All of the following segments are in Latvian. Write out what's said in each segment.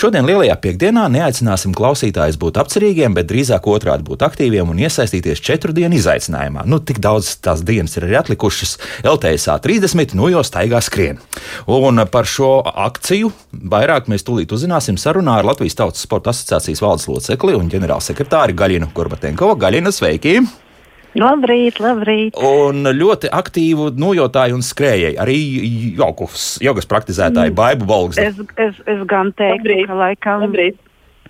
Šodien lielajā piekdienā neaicināsim klausītājus būt apcerīgiem, bet drīzāk otrādi būt aktīviem un iesaistīties četru dienu izaicinājumā. Nu, tik daudz tās dienas ir arī atlikušas LTSA 30, nu jau staigā skrien. Un par šo akciju vairāk mēs tūlīt uzzināsim sarunā ar Latvijas Tautas Sporta asociācijas valdes locekli un ģenerālsekretāri Gaļinu Gorbatenkovu. Gaļina, sveiki! Labrīt, labrīt. Un ļoti aktīvu nojotāju un skrējēju, arī jogas, jogas praktizētāju, mm. baibu balgu. Es, es, es gan teiktu, labrīt. ka laikam. Labrīt.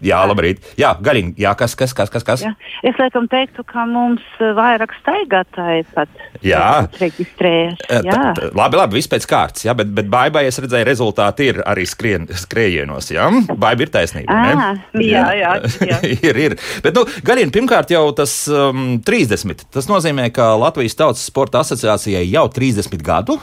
Jā, labrīt. Jā, Gaļiņ, jā, kas, kas, kas, kas? kas? Jā. Es laikam teiktu, ka mums eh, vairāk staigātāji pat jā. reģistrējas. Eh, jā. T, t, labi, labi, viss pēc kārtas, jā, bet, bet baibai es redzēju, rezultāti ir arī skrien, skrējienos, jā? Baiba ir taisnība, à, ne? Ah, jā, jā. jā. ir, ir. Bet, nu, Gaļiņ, pirmkārt jau tas um, 30. Tas nozīmē, ka Latvijas Tautas Sporta asociācijai jau 30 gadu.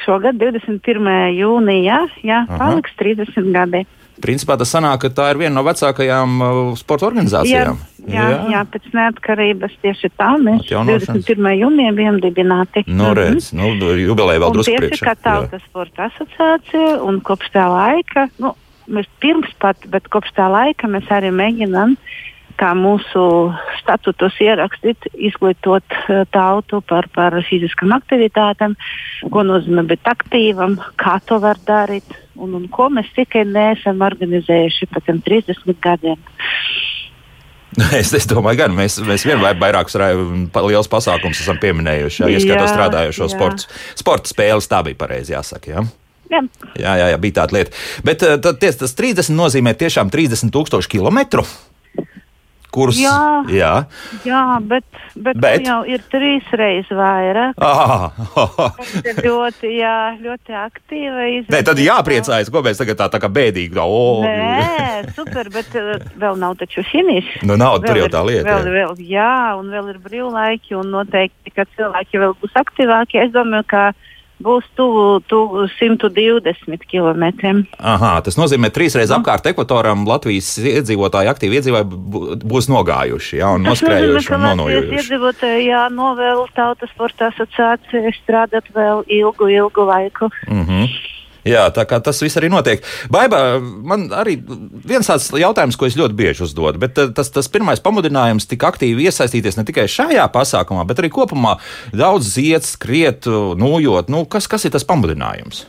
Šogad 21. jūnijā, jā, paliks 30 gadi. Principā tas sanāk, ka tā ir viena no vecākajām uh, sporta organizācijām. Jā, jā, jā. jā pēc neatkarības tieši tā mēs 21. jūnijā bijām dibināti. Nu, mhm. redz, nu, jubileja vēl drusku priekšā. Tieši kā tautas sporta asociācija un kopš tā laika, nu, mēs pirms pat, bet kopš tā laika mēs arī mēģinām kā mūsu statutos ierakstīt, izglītot uh, tautu par, par fiziskām aktivitātēm, ko nozīmē būt aktīvam, kā to var darīt un, un ko mēs tikai neesam organizējuši tam 30 gadiem. Es, es domāju, gan mēs, mēs vienmēr vairākus lielus pasākumus esam pieminējuši. Jā, ieskatot strādājošo sports, sporta spēles, tā bija pareizi jāsaka. Jā? Jā. Jā, jā, jā, bija tāda lieta. Bet tad, tas 30 nozīmē tiešām 30 tūkstošu kilometru kurus. Jā, jā. jā bet, bet, bet? jau ir trīs reizes vairāk. Ah, Tas ir ļoti, jā, ļoti aktīva izvēle. Nē, tad jāpriecājas, ko mēs tagad tā, tā kā bēdīgi. Oh. Nē, super, bet uh, vēl nav taču finišs. Nu, nav, tur jau tā lieta. Vēl, jā. Vēl, jā, un vēl ir brīvlaiki, un noteikti, ka cilvēki vēl būs aktīvāki. Es domāju, ka būs tuvu, tuvu 120 km. Aha, tas nozīmē, ka trīsreiz apkārt ekvatoram Latvijas iedzīvotāji, aktīvi iedzīvotāji būs nogājuši, jā, un noskrējuši un nonojuši. Iedzīvotāji, jā, novēl tautas sporta asociācija strādāt vēl ilgu, ilgu laiku. Mm -hmm. Jā, tā kā tas viss arī notiek. Baigā, man arī viens tāds jautājums, ko es ļoti bieži uzdodu, bet eh, tas, tas pirmais pamudinājums tik aktīvi iesaistīties ne tikai šajā pasākumā, bet arī kopumā daudz ziet, skriet, nojot. Nu, kas, kas ir tas pamudinājums?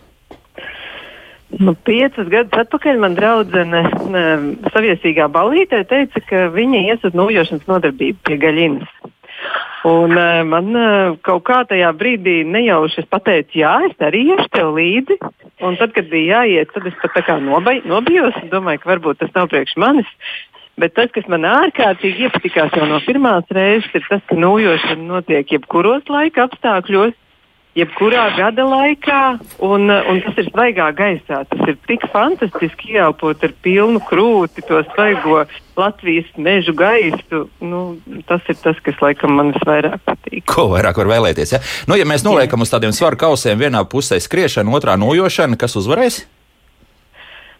Nu, piecus gadus atpakaļ man draudzene saviesīgā balītē teica, ka viņa ies uz nojošanas nodarbību pie gaļinas. Un uh, man uh, kaut kā tajā brīdī nejauši pateicu, jā, es arī iešu tev līdzi. Un tad, kad bija jāiet, tad es pat tā kā nobai, nobijos un domāju, ka varbūt tas nav priekš manis. Bet tas, kas man ārkārtīgi iepatikās jau no pirmās reizes, ir tas, ka nojošana notiek jebkuros laika apstākļos jebkurā gada laikā, un, un tas ir svaigā gaisā. Tas ir tik fantastiski ieelpot ar pilnu krūti to svaigo Latvijas mežu gaisu. Nu, tas ir tas, kas laikam man visvairāk patīk. Ko vairāk var vēlēties? Ja, nu, ja mēs noliekam Jā. uz tādiem svaru kausiem, vienā pusē skriešana, otrā nojošana, kas uzvarēs?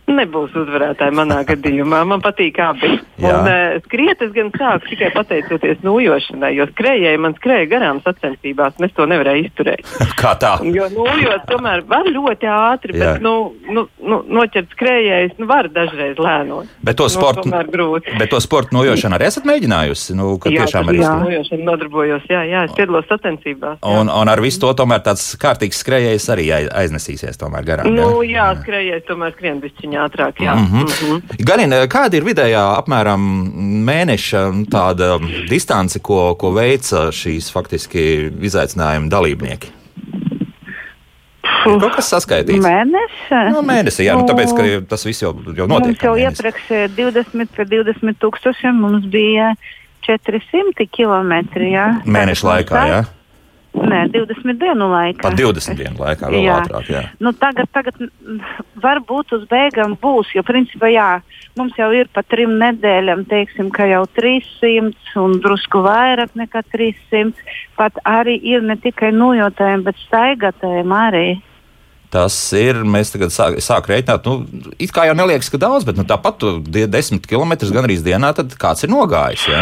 Nebūs uzvarētāji manā gadījumā. Man patīk abi. Un, uh, skriet es gan sāku tikai pateicoties nojošanai, jo skrējēji man skrēja garām sacensībās, un es to nevarēju izturēt. Kā tā? Jo nojot tomēr var ļoti ātri, Jā. bet nu, nu, nu, noķert skrējējs nu, var dažreiz lēnot. Bet to sportu, nu, bet to sportu nojošanu arī esat mēģinājusi? Nu, jā, arī jā. nojošanu nodarbojos, jā, jā, es piedalos sacensībās. Jā. Un, un ar visu to tomēr tāds kārtīgs skrējējs arī aiznesīsies tomēr garām. Nu, jā, jā skrējējs tomēr skrien bišķiņā ātrāk. Jā. Mm -hmm. Mm -hmm. Galina, kāda ir vidējā apmēram mēneša tāda distance, ko, ko veica šīs faktiski izaicinājuma dalībnieki? Ir kaut kas saskaitīts. Mēnesis. Nu, mēnesi, jā, nu, tāpēc, ka tas viss jau, jau notiek. Mums jau iepriekš 20 par 20 tūkstošiem mums bija 400 km. Jā. Mēneša laikā, jā. Nē, 20 dienu laikā. Pat 20 dienu laikā vēl jā. ātrāk. Jā. Nu, tagad, tagad varbūt uz beigām būs, jo principā jā, mums jau ir pa trim nedēļām, teiksim, ka jau 300 un drusku vairāk nekā 300. Pat arī ir ne tikai nojotājiem, bet staigātājiem arī. Tas ir, mēs tagad sākam sāk rēķināt, nu, it kā jau neliekas, ka daudz, bet nu, tāpat 10 km gan arī dienā, tad kāds ir nogājis. Ja?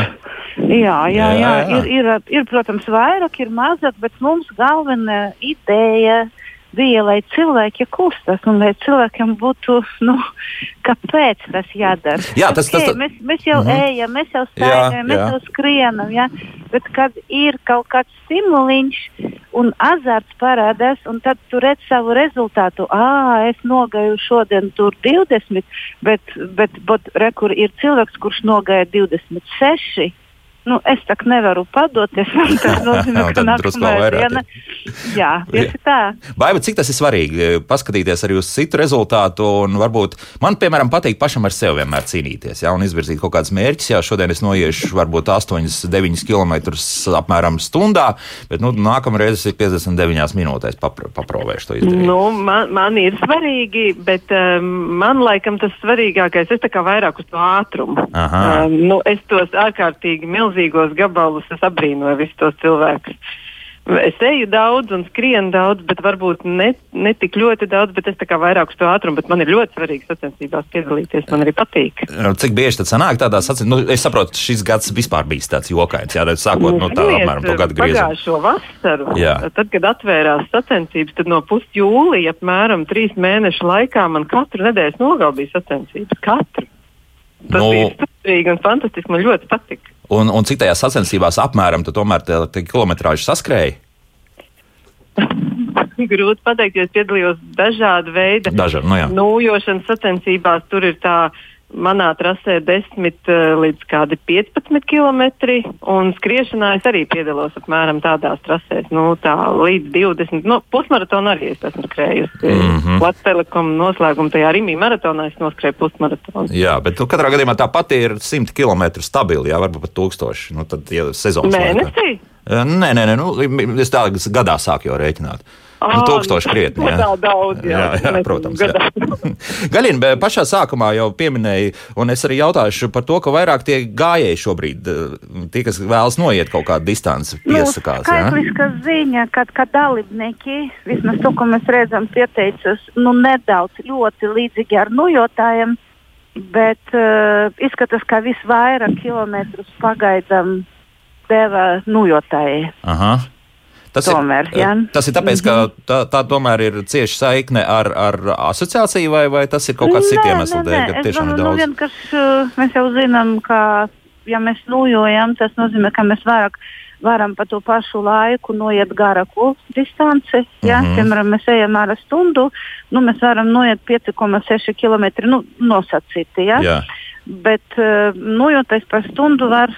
Jā, jā, jā, jā. Ir, ir, ir, protams, vairāk, ir mazāk, bet mums galvenā ideja bija, lai cilvēki kustas un lai cilvēkiem būtu, nu, kāpēc tas jādara. Jā, tas, okay, tas, tas... Mēs, mēs jau mm -hmm. ejam, mēs jau staigājam, mēs jau skrienam, ja? bet kad ir kaut kāds stimuliņš un azarts parādās, un tad tu redz savu rezultātu. Ā, es nogāju šodien tur 20, bet, bet, bet re, kur ir cilvēks, kurš nogāja 26 nu, es tā nevaru padoties. Tas nozīmē, ka nākamā diena. Jā, tieši tā. Baiba, cik tas ir svarīgi? Paskatīties arī uz citu rezultātu, un varbūt man, piemēram, patīk pašam ar sevi vienmēr cīnīties, jā, un izvirzīt kaut kādus mērķus. Jā, šodien es noiešu varbūt 8, 9 km apmēram stundā, bet nu, nākamreiz ir 59 minūtēs papro, paprovēšu to izdarīt. Nu, man, man ir svarīgi, bet um, man laikam tas svarīgākais, es kā vairāk uz to ātrumu. Um, nu, es tos ārkārtīgi milzīgi milzīgos gabalus es apbrīnoju visus tos cilvēkus. Es eju daudz un skrienu daudz, bet varbūt ne, ne tik ļoti daudz, bet es tā kā vairāk uz to ātrumu, bet man ir ļoti svarīgi sacensībās piedalīties. Man arī patīk. Cik bieži tad sanāk tādā sacensībā? Nu, es saprotu, šis gads vispār bijis tāds jokains, jā, sākot no tā apmēram to gadu griezu. Pagājušo vasaru, jā. tad, kad atvērās sacensības, tad no pus jūlija apmēram trīs mēnešu laikā man katru nedēļas nogalu bija sacensības. Katru. Tas nu, bija stipri un fantastiski. Man ļoti patika. Un, un cik tajās sacensībās apmēram tomēr te, te kilometrāžu saskrēji? Grūti pateikt, jo es piedalījos dažādu veidu Daža, nu jā. nūjošanas sacensībās. Tur ir tā manā trasē 10 eh, līdz 15 km, un skriešanā es arī piedalos apmēram tādās trasēs, nu, tā līdz 20. Nu, pusmaratonu arī es esmu skrējusi. Mm -hmm. Latvijas telekom noslēguma tajā Rimī maratonā es noskrēju pusmaratonu. Jā, bet nu, katrā gadījumā tā pati ir 100 km stabili, jā, varbūt pat 1000. Nu, tad, ja sezonas Mēnesī? Laikā. Nē, nē, nē, nu, es tā gadā sāku jau rēķināt. Nu, tūkstoši krietni. Jā. Tā daudz, jā. jā, jā protams. Jā. Galina, pašā sākumā jau pieminēja, un es arī jautāšu par to, ka vairāk tie gājēji šobrīd, tie, kas vēlas noiet kaut kādu distanci, nu, piesakās. Nu, skaitliska ziņa, kad, kad dalībnieki, vismaz to, ko mēs redzam, pieteicas nu, nedaudz ļoti līdzīgi ar nojotājiem, bet uh, izskatās, ka visvairāk kilometrus pagaidām deva nojotāji. Aha. Tas, tomēr, ir, ja? tas ir tāpēc, ka mhm. tā, tā tomēr ir cieši saikne ar, ar asociāciju, vai, vai tas ir kaut kāds cits iemesls dēļ, ka tiešām ir nu, daudz? Vienkārši mēs jau zinām, ka, ja mēs nojojam, tas nozīmē, ka mēs vairāk varam pa to pašu laiku noiet garāku distanci. Ja? Mm -hmm. Piemēram, mēs ejam ar stundu, nu, mēs varam noiet 5,6 km nu, nosacīti. Ja? Jā. Bet uh, nojoties par stundu var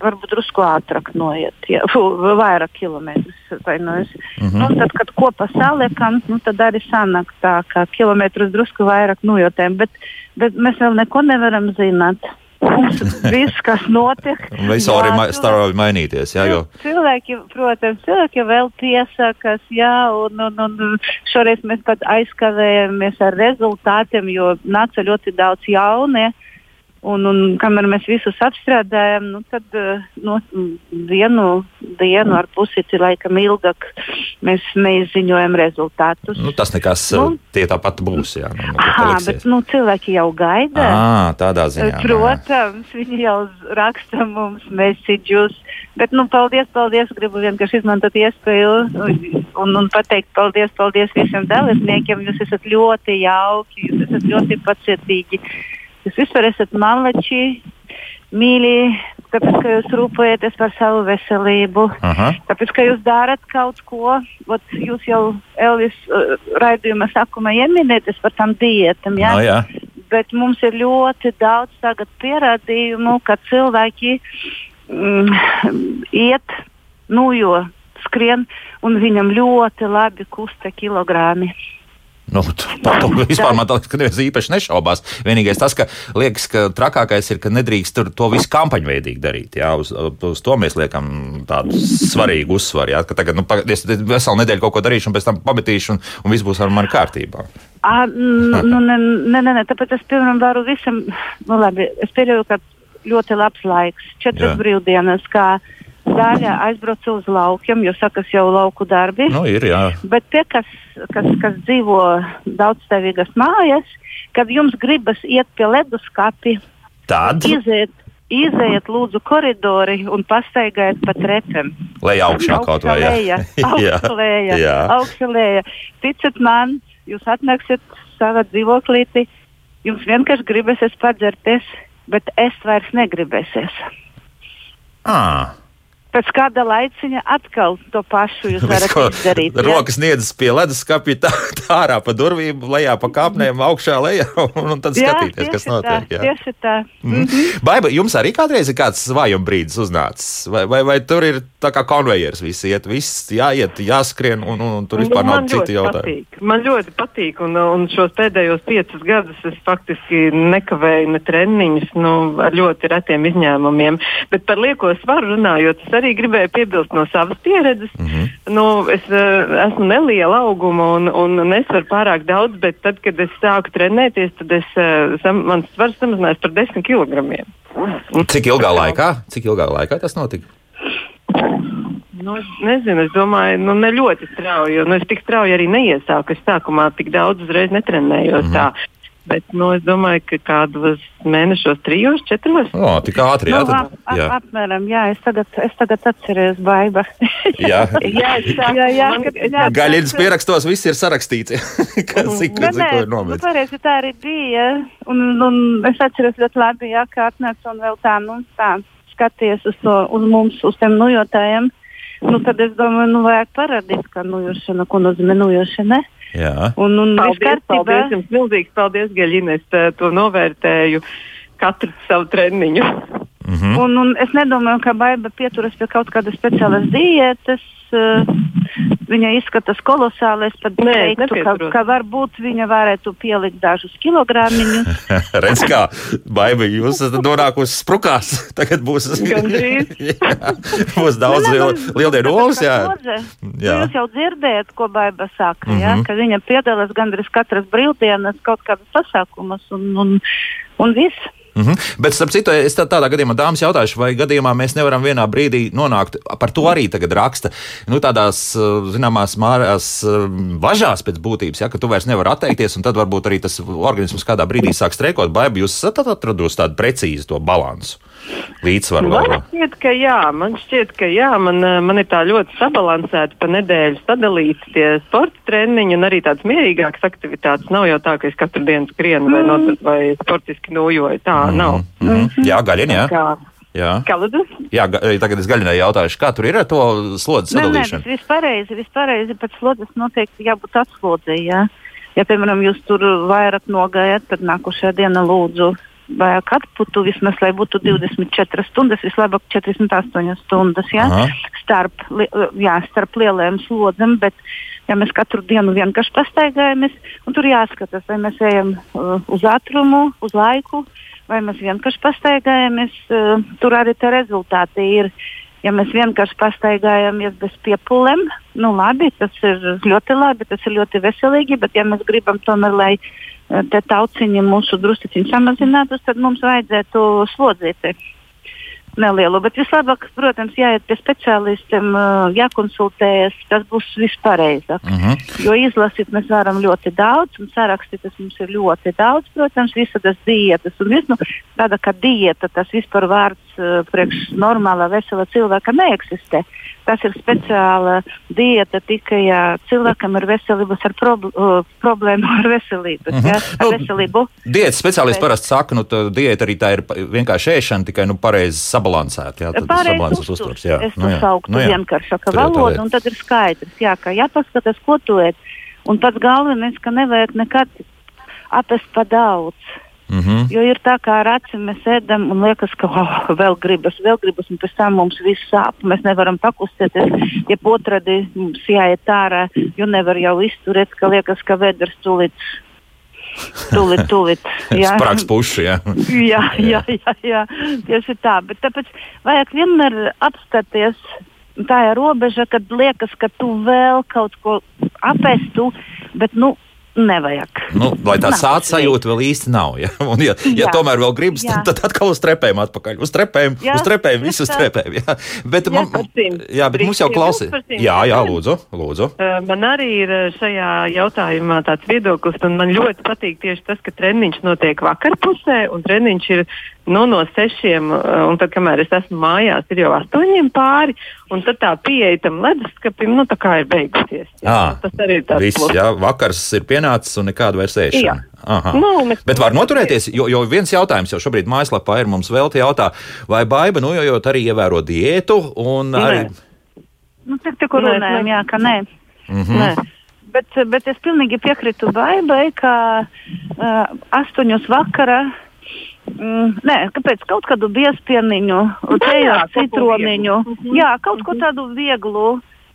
varbūt drusku ātrāk noiet, ja, vairāk kilometrus. Nu, es, mm -hmm. nu, tad, kad kopā saliekam, nu, tad arī sanāk tā, ka kilometrus drusku vairāk nojotēm. Bet, bet mēs vēl neko nevaram zināt. Viss, kas notiek, arī strauji mainīties. Jā, jo... Cilvēki, protams, cilvēki vēl piesakas, jā, un, un, un šoreiz mēs pat aizkavējamies ar rezultātiem, jo nāca ļoti daudz jaunie. Un, un kamēr mēs visus apstrādājam, nu, tad eh, no, vienu dienu ar pusīti laikam ilgāk mēs neizziņojam rezultātus. Nu, tas nekas, nu, tie tāpat būs. Jā, nu, aha, bet nu, cilvēki jau gaida. À, tādā ziņā. Protams, jā. viņi jau raksta mums mesiģus. Bet, nu, paldies, paldies. Gribu vienkārši izmantot iespēju un, un pateikt paldies, paldies visiem dalībniekiem. Jūs esat ļoti jauki, jūs esat ļoti pacietīgi. Jūs vispār esat malači, mīļi, tāpēc, ka jūs rūpējaties par savu veselību, Aha. tāpēc, ka jūs darat kaut ko. Ot, jūs jau Elvis uh, raidījuma sākumā ieminēties par tām diētām. Ja? No, jā. Bet mums ir ļoti daudz pierādījumu, ka cilvēki mm, iet, nu, jo skrien, un viņam ļoti labi kusta kilogrāmi. Nu, par to vispār man liekas, ka neviens īpaši nešaubās. Vienīgais tas, ka liekas, ka trakākais ir, ka nedrīkst to visu kampaņveidīgi darīt. Jā, uz, uz to mēs liekam tādu svarīgu uzsvaru. Jā, ka tagad nu, es veselu nedēļu kaut ko darīšu, un pēc tam pametīšu, un, un viss būs ar mani kārtībā. À, nu, nē, nē, nē, tāpēc es piemēram varu visam, nu labi, es pieļauju, ka ļoti labs laiks, četras Jā. brīvdienas, kā daļa aizbrauca uz laukiem, jo sakas jau lauku darbi. Nu, ir, jā. Bet tie, kas, kas, kas dzīvo daudzstāvīgas mājas, kad jums gribas iet pie leduskapi, tad iziet, Izejiet lūdzu koridori un pastaigājiet pa trepēm. Lai augšā kaut vai jā. Augsta lēja, jā. augsta lēja. Ticiet man, jūs atnāksiet savā dzīvoklītī, jums vienkārši gribēsies padzerties, bet es vairs negribēsies. Ah. Pēc kāda laiciņa atkal to pašu jūs varat Ko izdarīt. Rokas niedzas pie leduskapja, tā, tā ārā pa durvīm, lejā pa kāpnēm, augšā lejā, un, un tad Jā, skatīties, kas notiek. Tā, jā. tieši tā. Mhm. Baiba, jums arī kādreiz ir kāds vājuma brīdis uznācis? Vai, vai, vai tur ir tā kā konvejers, viss iet, viss jāiet, jāskrien, un, un, un tur vispār Nu, nav citu jautājumu? patīk. Man ļoti patīk, un, un šos pēdējos piecus gadus es faktiski nekavēju ne treniņus, nu, ar ļoti retiem izņēmumiem. Bet par lieko svaru runājot, es arī gribēju piebilst no savas pieredzes. Mm. -hmm. nu, es uh, esmu neliela auguma un, un nesvaru pārāk daudz, bet tad, kad es sāku trenēties, tad es, uh, sam, mans svars samazinājās par 10 kg. Cik ilgā laikā? Cik ilgā laikā tas notika? Nu, es nezinu, es domāju, nu, ne ļoti strauji. Nu, es tik strauji arī neiesāku. Es sākumā tik daudz uzreiz netrenējos. Mm -hmm. tā. Bet nu, es domāju, ka kādos mēnešos, trijos, četros. O, tik ātri, jā. Nu, Tad, ap, ap, jā. apmēram, jā, es tagad, es tagad atceros baiba. jā. Jā, es tā, Jā, jā, jā. Gaļiņas pierakstos viss ir sarakstīts. Kas cik, Nu, cik nē, ko ir nu, nometis? pareizi tā arī bija. Un, un es atceros ļoti labi, jā, kā atnāca un vēl tā, nu, tā skaties uz, to, uz mums, uz tiem nujotājiem. Nu, tad es domāju, nu, vajag parādīt, kā nujošana, ko nozīmē nujošana. Jā. Un, un paldies, paldies jums, milzīgs paldies, Gaļina. Es tā, to novērtēju katru savu treniņu. Mhm. Un, un es nedomāju, ka baiva pieturas pie kaut kādas speciālas diētas. Uh, viņa izskatās kolosāli. Es pat teiktu, ka, ka varbūt viņa varētu pielikt dažus kilogrāmiņus. Redz, kā baiba, jūs esat nonākusi sprukās. Tagad būs. Jā, būs daudz Nu, liel, nu, tāpēc, rolas. ka Jā. Nu, Jā. Jūs jau dzirdējat, ko baiva saka, mm -hmm. ja? Mhm. ka viņa piedalās gandrīz katras brīvdienas kaut kādas pasākumus un, un, un viss. Mhm. Bet, starp citu, es tā, tādā gadījumā dāmas jautāšu, vai gadījumā mēs nevaram vienā brīdī nonākt, par to arī tagad raksta, nu, tādās, uh, zināmās, mārās uh, važās pēc būtības, ja, ka tu vairs nevari atteikties, un tad varbūt arī tas organisms kādā brīdī sāk streikot. Baiba, jūs esat atradusi tādu precīzu to balansu, līdzsvaru. Man šķiet, ka jā, man šķiet, ka jā, man, eh, man ir tā ļoti sabalansēta pa nedēļu sadalīti tie sporta treniņi un arī tādas mierīgākas aktivitātes. Nav jau tā, ka es katru dienu skrienu vai, no, vai sportiski nojoju. Tā nav. Mhm. Jā, gaļiņa, jā. Kā, jā. lūdzu? jā ga- tagad es gaļinai jautāšu, kā tur ir ar to slodzi Nē, nē, sadalīšanu? tas viss pareizi. Viss pareizi pēc slodzes noteikti jābūt atslodzē. Ja? ja, piemēram, jūs tur vairāk nogājat, tad nākošajā dienā lūdzu. Vajag atputu vismaz, lai būtu 24 stundas, vislabāk 48 stundas. Ja? Aha. starp, li- jā, starp lielajām slodzēm, bet ja mēs katru dienu vienkārši pastaigājamies, un tur jāskatās, vai mēs ejam uh, uz ātrumu, uz laiku, vai mēs vienkārši pastaigājamies, uh, tur arī tie rezultāti ir. Ja mēs vienkārši pastaigājamies bez piepūlēm, nu labi, tas ir ļoti labi, tas ir ļoti veselīgi, bet ja mēs gribam tomēr, lai uh, te tauciņi mūsu drusciņi samazinātos, tad mums vajadzētu slodzīt nelielu. Bet vislabāk, protams, jāiet pie speciālistiem, uh, jākonsultējas. Tas būs vispareizāk. Mhm. Jo izlasīt mēs varam ļoti daudz, un sarakstīt tas mums ir ļoti daudz, protams, visādas diētas. Un viss, nu, tāda kā diēta, tas vispār vārds uh, priekš normāla, vesela cilvēka neeksistē. Tas ir speciāla diēta tikai, ja cilvēkam ir veselības ar prob uh, problēmu ar veselību. Mhm. Ja, ar Nu, veselību. Diētas speciālisti Bet- parasti saka, ka nu, diēta arī tā ir vienkārši ēšana, tikai nu, pareizi sabalansēta. Jā, tad Pareizi sabalansēts uzturs. Jā, Es to nu, jā. sauktu Nu, vienkāršāka valoda, un tad ir skaidrs, jā, ka jāpaskatās, ko tu ēd. Un pats galvenais, ka nevajag nekad apēst pa daudz. Mhm. Jo ir tā, kā ar acīm mēs ēdam, un liekas, ka oh, vēl gribas, vēl gribas, un pēc tam mums viss sāp. Mēs nevaram pakustēties, ja otrādi mums jāiet ārā, jo nevar jau izturēt, ka liekas, ka vēders tūlīt. Tūlīt, tūlīt. Sprāgs puši. Jā. Jā, jā, jā, jā, tieši tā. Bet tāpēc vajag vienmēr apstāties. Tā ir robeža, kad liekas, ka tu vēl kaut ko apēstu, bet nu, nevajag. Nu, lai tā sāta sajūta vēl īsti nav. Ja? Un, ja, ja tomēr vēl gribas, tad, tad atkal uz trepēm atpakaļ. Uz trepēm, Jā, uz trepēm, visu uz trepēm. Jā. Bet, Jā, man, jā, bet mums jau tiem Jā, jā, lūdzu. lūdzu. Uh, Man arī ir uh, šajā jautājumā tāds viedoklis, un man ļoti patīk tieši tas, ka treniņš notiek vakarpusē, un treniņš ir nu, no sešiem, uh, un tad, kamēr es esmu mājās, ir jau astoņiem pāri, un tad tā pieeja tam leduskapim, nu, tā kā ir beigusies. Jā. À, Tas arī ir tāds viss, plus. jā, vakars ir pienācis un nekāda vairs ēšana. Nu, mēs- Bet var noturēties, jo, jo viens jautājums jau šobrīd mājaslapā ir mums vēl te jautā, vai baiba nojojot arī ievēro diētu un arī. Nu, tik tikko Nē, runājām, nē. jā, ka nē. Mhm. Nē. Bet, bet es pilnīgi piekrītu Baibai, ka uh, astoņos vakara. Mm, nē, kāpēc kaut kādu jā, ar kaut ko citroniņu, vieglu. Mhm. jā, kaut ko tādu vieglu,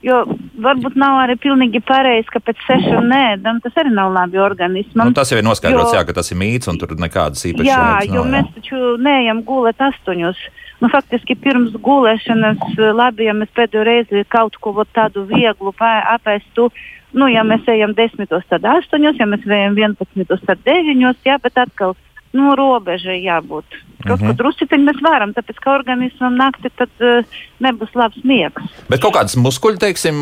jo varbūt nav arī pilnīgi pareizi, ka pēc sešiem nēdam, tas arī nav labi organismam. Nu, tas jau ir noskaidrots, Jo- jā, ka tas ir mīts un tur nekādas īpašas Jā, lietas jo nav, jā. mēs taču neejam gulēt astoņos. Nu, faktiski pirms gulēšanas eh, labi, ja mēs pēdējo reizi kaut ko tādu vieglu apēstu. Nu, ja mēs ejam desmitos, tad astoņos, ja mēs ejam vienpadsmitos, tad deviņos, jā, bet atkal, nu, robežai jābūt. Kaut Mhm. ko drusciņi mēs varam, tāpēc, ka organismam nakti tad uh, nebūs labs miegs. Bet kaut kādas muskuļu, teiksim,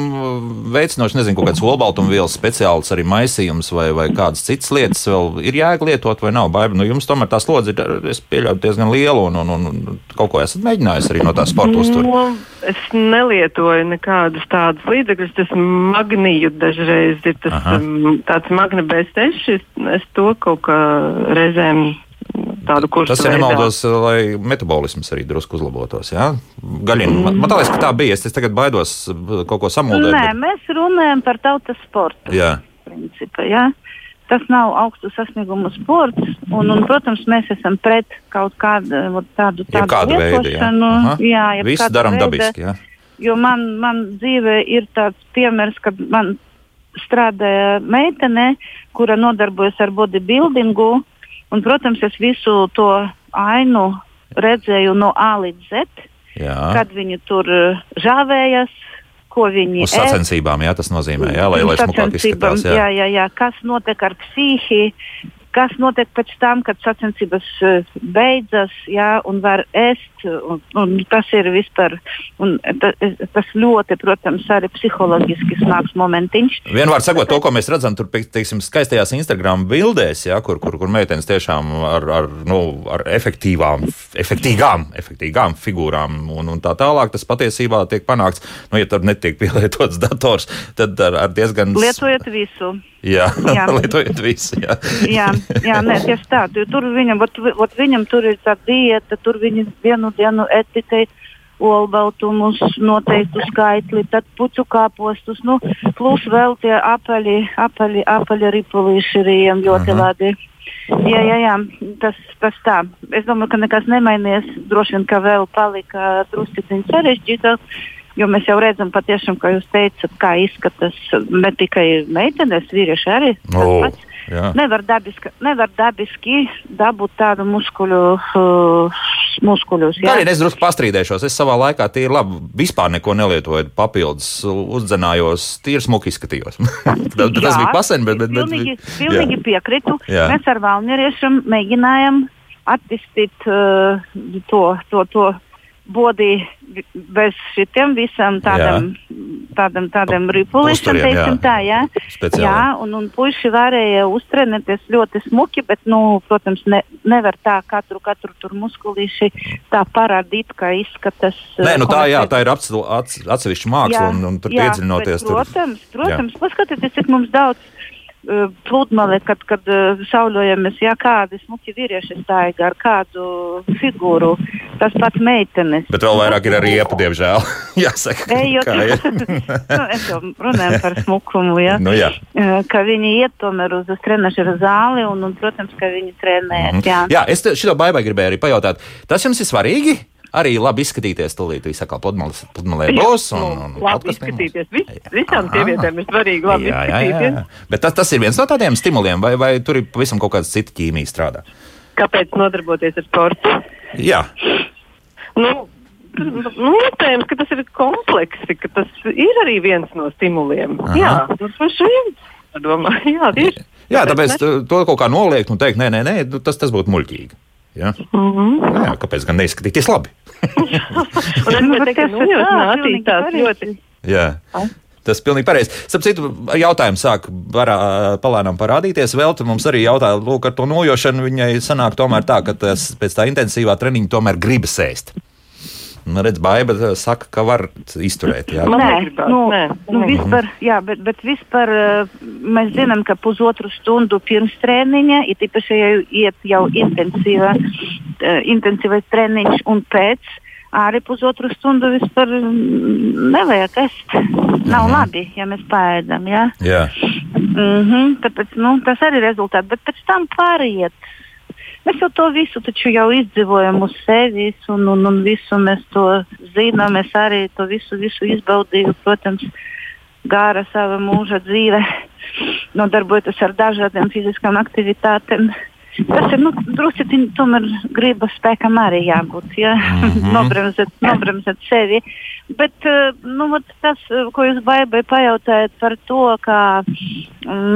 veicinošas, nezinu, kaut kādas olbaltumvielas speciāls arī maisījums vai, vai kādas citas lietas vēl ir jēga lietot vai nav. Baiba, nu jums tomēr tā slodze ir, es pieļauju, diezgan liela un, un, un, un kaut ko esat mēģinājis arī no tā sporta uztvert. Nu, es nelietoju nekādus tādus līdzekļus. Tas magnīju dažreiz ir tas Aha. um, tāds magna B6. Es, es to kaut kā reizēm tādu kursu. Tas, ja nemaldos, lai metabolisms arī drusku uzlabotos. Jā? Gaļina. Man, man liekas, ka tā bija. Es, es tagad baidos kaut ko samuldēt. Nē, mēs runājam par tautas sportu. Jā, principa. Ja? Tas nav augstu sasniegumu sports, un, un, protams, mēs esam pret kaut kādu vot tādu, tādu jebkāda veida. Jā, lietošanu. Aha. Jā, Visu jebkāda darām dabiski. Jā. Jo man, man dzīvē ir tāds piemērs, kad man strādāja meitene, kura nodarbojas ar bodybuildingu. Un, protams, es visu to ainu redzēju no A līdz Z, Jā. kad viņi tur eh, žāvējas, ko viņi Uz ēd. sacensībām, jā, tas nozīmē, jā, lai, lai smukāk izskatās. Jā. jā, jā, jā. Kas notiek ar psihi, kas notiek pēc tam, kad sacensības eh, beidzas, jā, un var ēst. Un, un tas ir vispār, un ta, tas ļoti, protams, arī psiholoģiski smags momentiņš. Vienmēr sakot, to, ko mēs redzam, tur, teiksim, skaistajās Instagram bildēs, ja, kur, kur, kur meitenes tiešām ar, ar, nu, ar efektīvām, efektīgām, efektīgām figūrām un, un tā tālāk, tas patiesībā tiek panākts. Nu, ja tur netiek pielietots dators, tad ar, ar diezgan. Lietojiet visu. Jā, Jā. lietojiet visu. Jā. Jā, jā nē, tieši tā. Tur viņam, ot, ot viņam tur ir tā diēta, tur viņi vienu dienu tikai olbaltumus, noteiktu skaitli, tad puķu kāpostus, nu, plus vēl tie apaļi, apaļi, apaļi ripulīši ejam ļoti Aha. labi. Jā, jā, jā, tas, tas tā. Es domāju, ka nekas nemainījies. Droši vien, ka vēl palika drusciņi sarežģītāk. Jo mēs jau redzam, patiešām, kā jūs teicat, kā izskatās ne tikai meitenes, vīrieši arī. tas O, pats. jā. Nevar dabiski, nevar dabiski dabūt tādu muskuļu, uh, muskuļus. Jā. arī es drusku pastrīdēšos. Es savā laikā tīri labi, vispār neko nelietoju papildus, uzdzenājos, tīri smuki izskatījos. tas Jā, bija pasen, bet. bet, bet pilnīgi, pilnīgi piekrītu. Jā. Mēs ar valnieriešiem mēģinājām attīstīt uh, to, to, to bodi bez šitiem visam tādam, tādam, tādam ripulīšam, Uzturiem, jā. teiksim tā, jā. Speciāli. Jā, un, un puiši varēja uztrenēties ļoti smuki, bet, nu, protams, ne, nevar tā katru, katru tur muskulīši tā parādīt, kā izskatās. Nē, nu tā, jā, tā ir atse- atse- atsevišķa māksla, un, un tur jā, iedziļinoties. bet, Tur, Protams, protams paskatieties, cik mums daudz pludmale, kad, kad uh, sauļojamies, jā, kādi smuki vīrieši staigā ar kādu figūru. Tas pats meitenes. bet vēl vairāk ir arī riepa, diemžēl. Jāsaka, Ejot, kā ir. nu, es jau runāju par smukumu, ja? nu, jā. Uh, ka viņi iet tomēr uz, trenižera zāli un, un, protams, ka viņi trenējas. Jā. jā, es šito baigai gribēju arī pajautāt. Tas jums ir svarīgi? Arī labi izskatīties, tūlīt jūs sakāt, pludmalē būs. Un, un, Nu, labi izskatīties. Vis, visām sievietēm ir svarīgi labi Jā, jā, jā, izskatīties. Bet tas, tas ir viens no tādiem stimuliem, vai, vai tur ir pavisam kaut kāda cita ķīmija strādā? Kāpēc nodarboties ar sportu? Jā, Nu, nu, iespējams, ka tas ir kompleksi, ka tas ir arī viens no stimuliem. Aha. Jā, nu, tas ir. Domāju, jā, tieši. jā tāpēc to to kaut kā noliegt un teikt, nē, nē, nē nu, tas, tas būtu muļķīgi. Jā. Mm -hmm. Jā, kāpēc gan neizskatīties labi? Un es Nu, teikt, ka nu, tā, jūs pareizi. ļoti. Jā. Tas ir pilnīgi pareizi. Starp citu, jautājums sāk parā, palēnām parādīties. Vēl te mums arī jautāja, lūk, ar to nojošanu viņai sanāk tomēr tā, ka tas pēc tā intensīvā treniņa tomēr gribas ēst. Nu, redz, Baiba saka, ka var izturēt. Jā, nē, nu, nē, nu, vispār, jā, bet, bet vispār mēs zinām, ka pusotru stundu pirms treniņa, ir īpaši, ja iet jau intensīva, intensīvais treniņš un pēc. Arī pusotru stundu vispār nevajag ēst. Nav mhm. labi, ja mēs pēdam. Ja? Jā. Mm -hmm, tāpēc nu, tas arī ir rezultāts. Bet pēc tam pāriet Mēs jau to visu jau izdzīvojam uz sevis, un, un, un visu mēs to zinām. Es arī to visu, visu izbaudīju, protams, gāra sava mūža dzīve, nodarbojoties ar dažādiem fiziskām aktivitātēm. Tas ir nu, drusku tomēr gribas spēkam arī jābūt. Ja? Mm -hmm. nobremzēt, nobremzēt sevi. Bet eh, nu, tas, ko jūs baigai pajautājat par to, kā,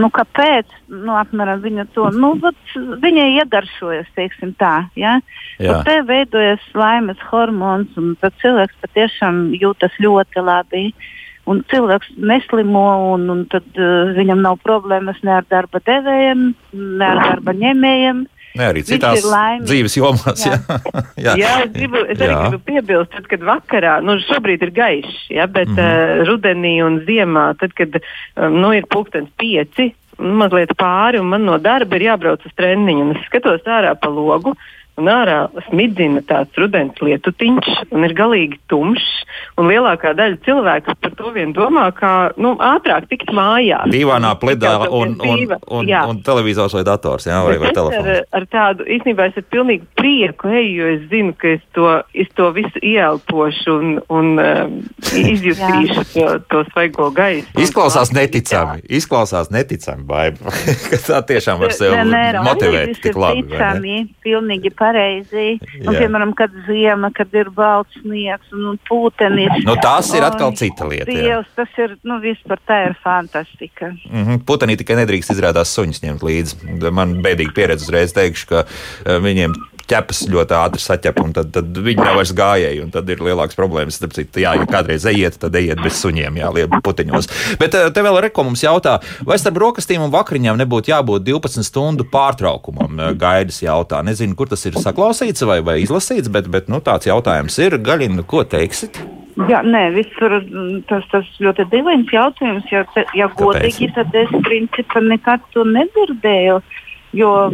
nu, kāpēc nu, apmēram, viņa to nu, vat, viņai iegaršojas, teiksim tā. Ja? Te veidojas laimes hormons, un cilvēks patiešām jūtas ļoti labi. Uh, un cilvēks neslimo, un, un tad uh, viņam nav problēmas ne ar darba devējiem, ne ar darba ņēmējiem. Ne arī citās dzīves jomās. Jā, jā. jā es, gribu, es arī jā. gribu piebilst, tad, kad vakarā, nu, šobrīd ir gaišs, ja, bet mm -hmm. uh, rudenī un ziemā, tad, kad um, nu, ir pulkstenis pieci, mazliet pāri, un man no darba ir jābrauc uz treniņu, un es skatos ārā pa logu un ārā smidzina tāds rudens lietutiņš, un ir galīgi tumšs. Lielākā daļa cilvēku par to vien domā, kā nu, ātrāk tikt mājās. Dīvainā pledā un, un, un, un, un televizors vai dators, jā, vai, vai telefons. Ar, ar tādu īstenībā es ar pilnīgu prieku eju, jo es zinu, ka es to, es to visu ieelpošu un, un um, izjutīšu to, to svaigo gaisu. Izklausās neticami, jā. izklausās neticami, baiba, ka tā tiešām var sev ne, ne, motivēt tik labi. Ticami, pilnīgi pareizi. Un, piemēram, kad ziema, kad ir balts sniegs un, un pūtenis. Nu, tās ir atkal cita lieta. Dievs, tas ir, nu, vispār tā ir fantastika. Mm -hmm. Putenī tikai nedrīkst izrādās suņus ņemt līdzi. Man bēdīgi pieredze uzreiz teikšu, ka uh, viņiem ķepas ļoti ātri saķep, un tad, tad viņi nav vairs gājēji. Tad ir lielākas problēmas. Citu, jā, ja kādreiz ejiet, tad ejiet bez suņiem, jā, lietu puteņos. Bet eh, te vēl reko mums jautā, vai starp brokastīm un vakariņām nebūtu jābūt 12 stundu pārtraukumam? Eh, Gaidas jautā. Nezinu, kur tas ir saklausīts vai, vai izlasīts, bet, bet nu, tāds jautājums ir. Gaļina, ko teiksit? Jā, nē, visur tas, tas ļoti dīvains jautājums. Ja, ja godīgi, tad es principā nekad to nedzirdēju. Uh, Jo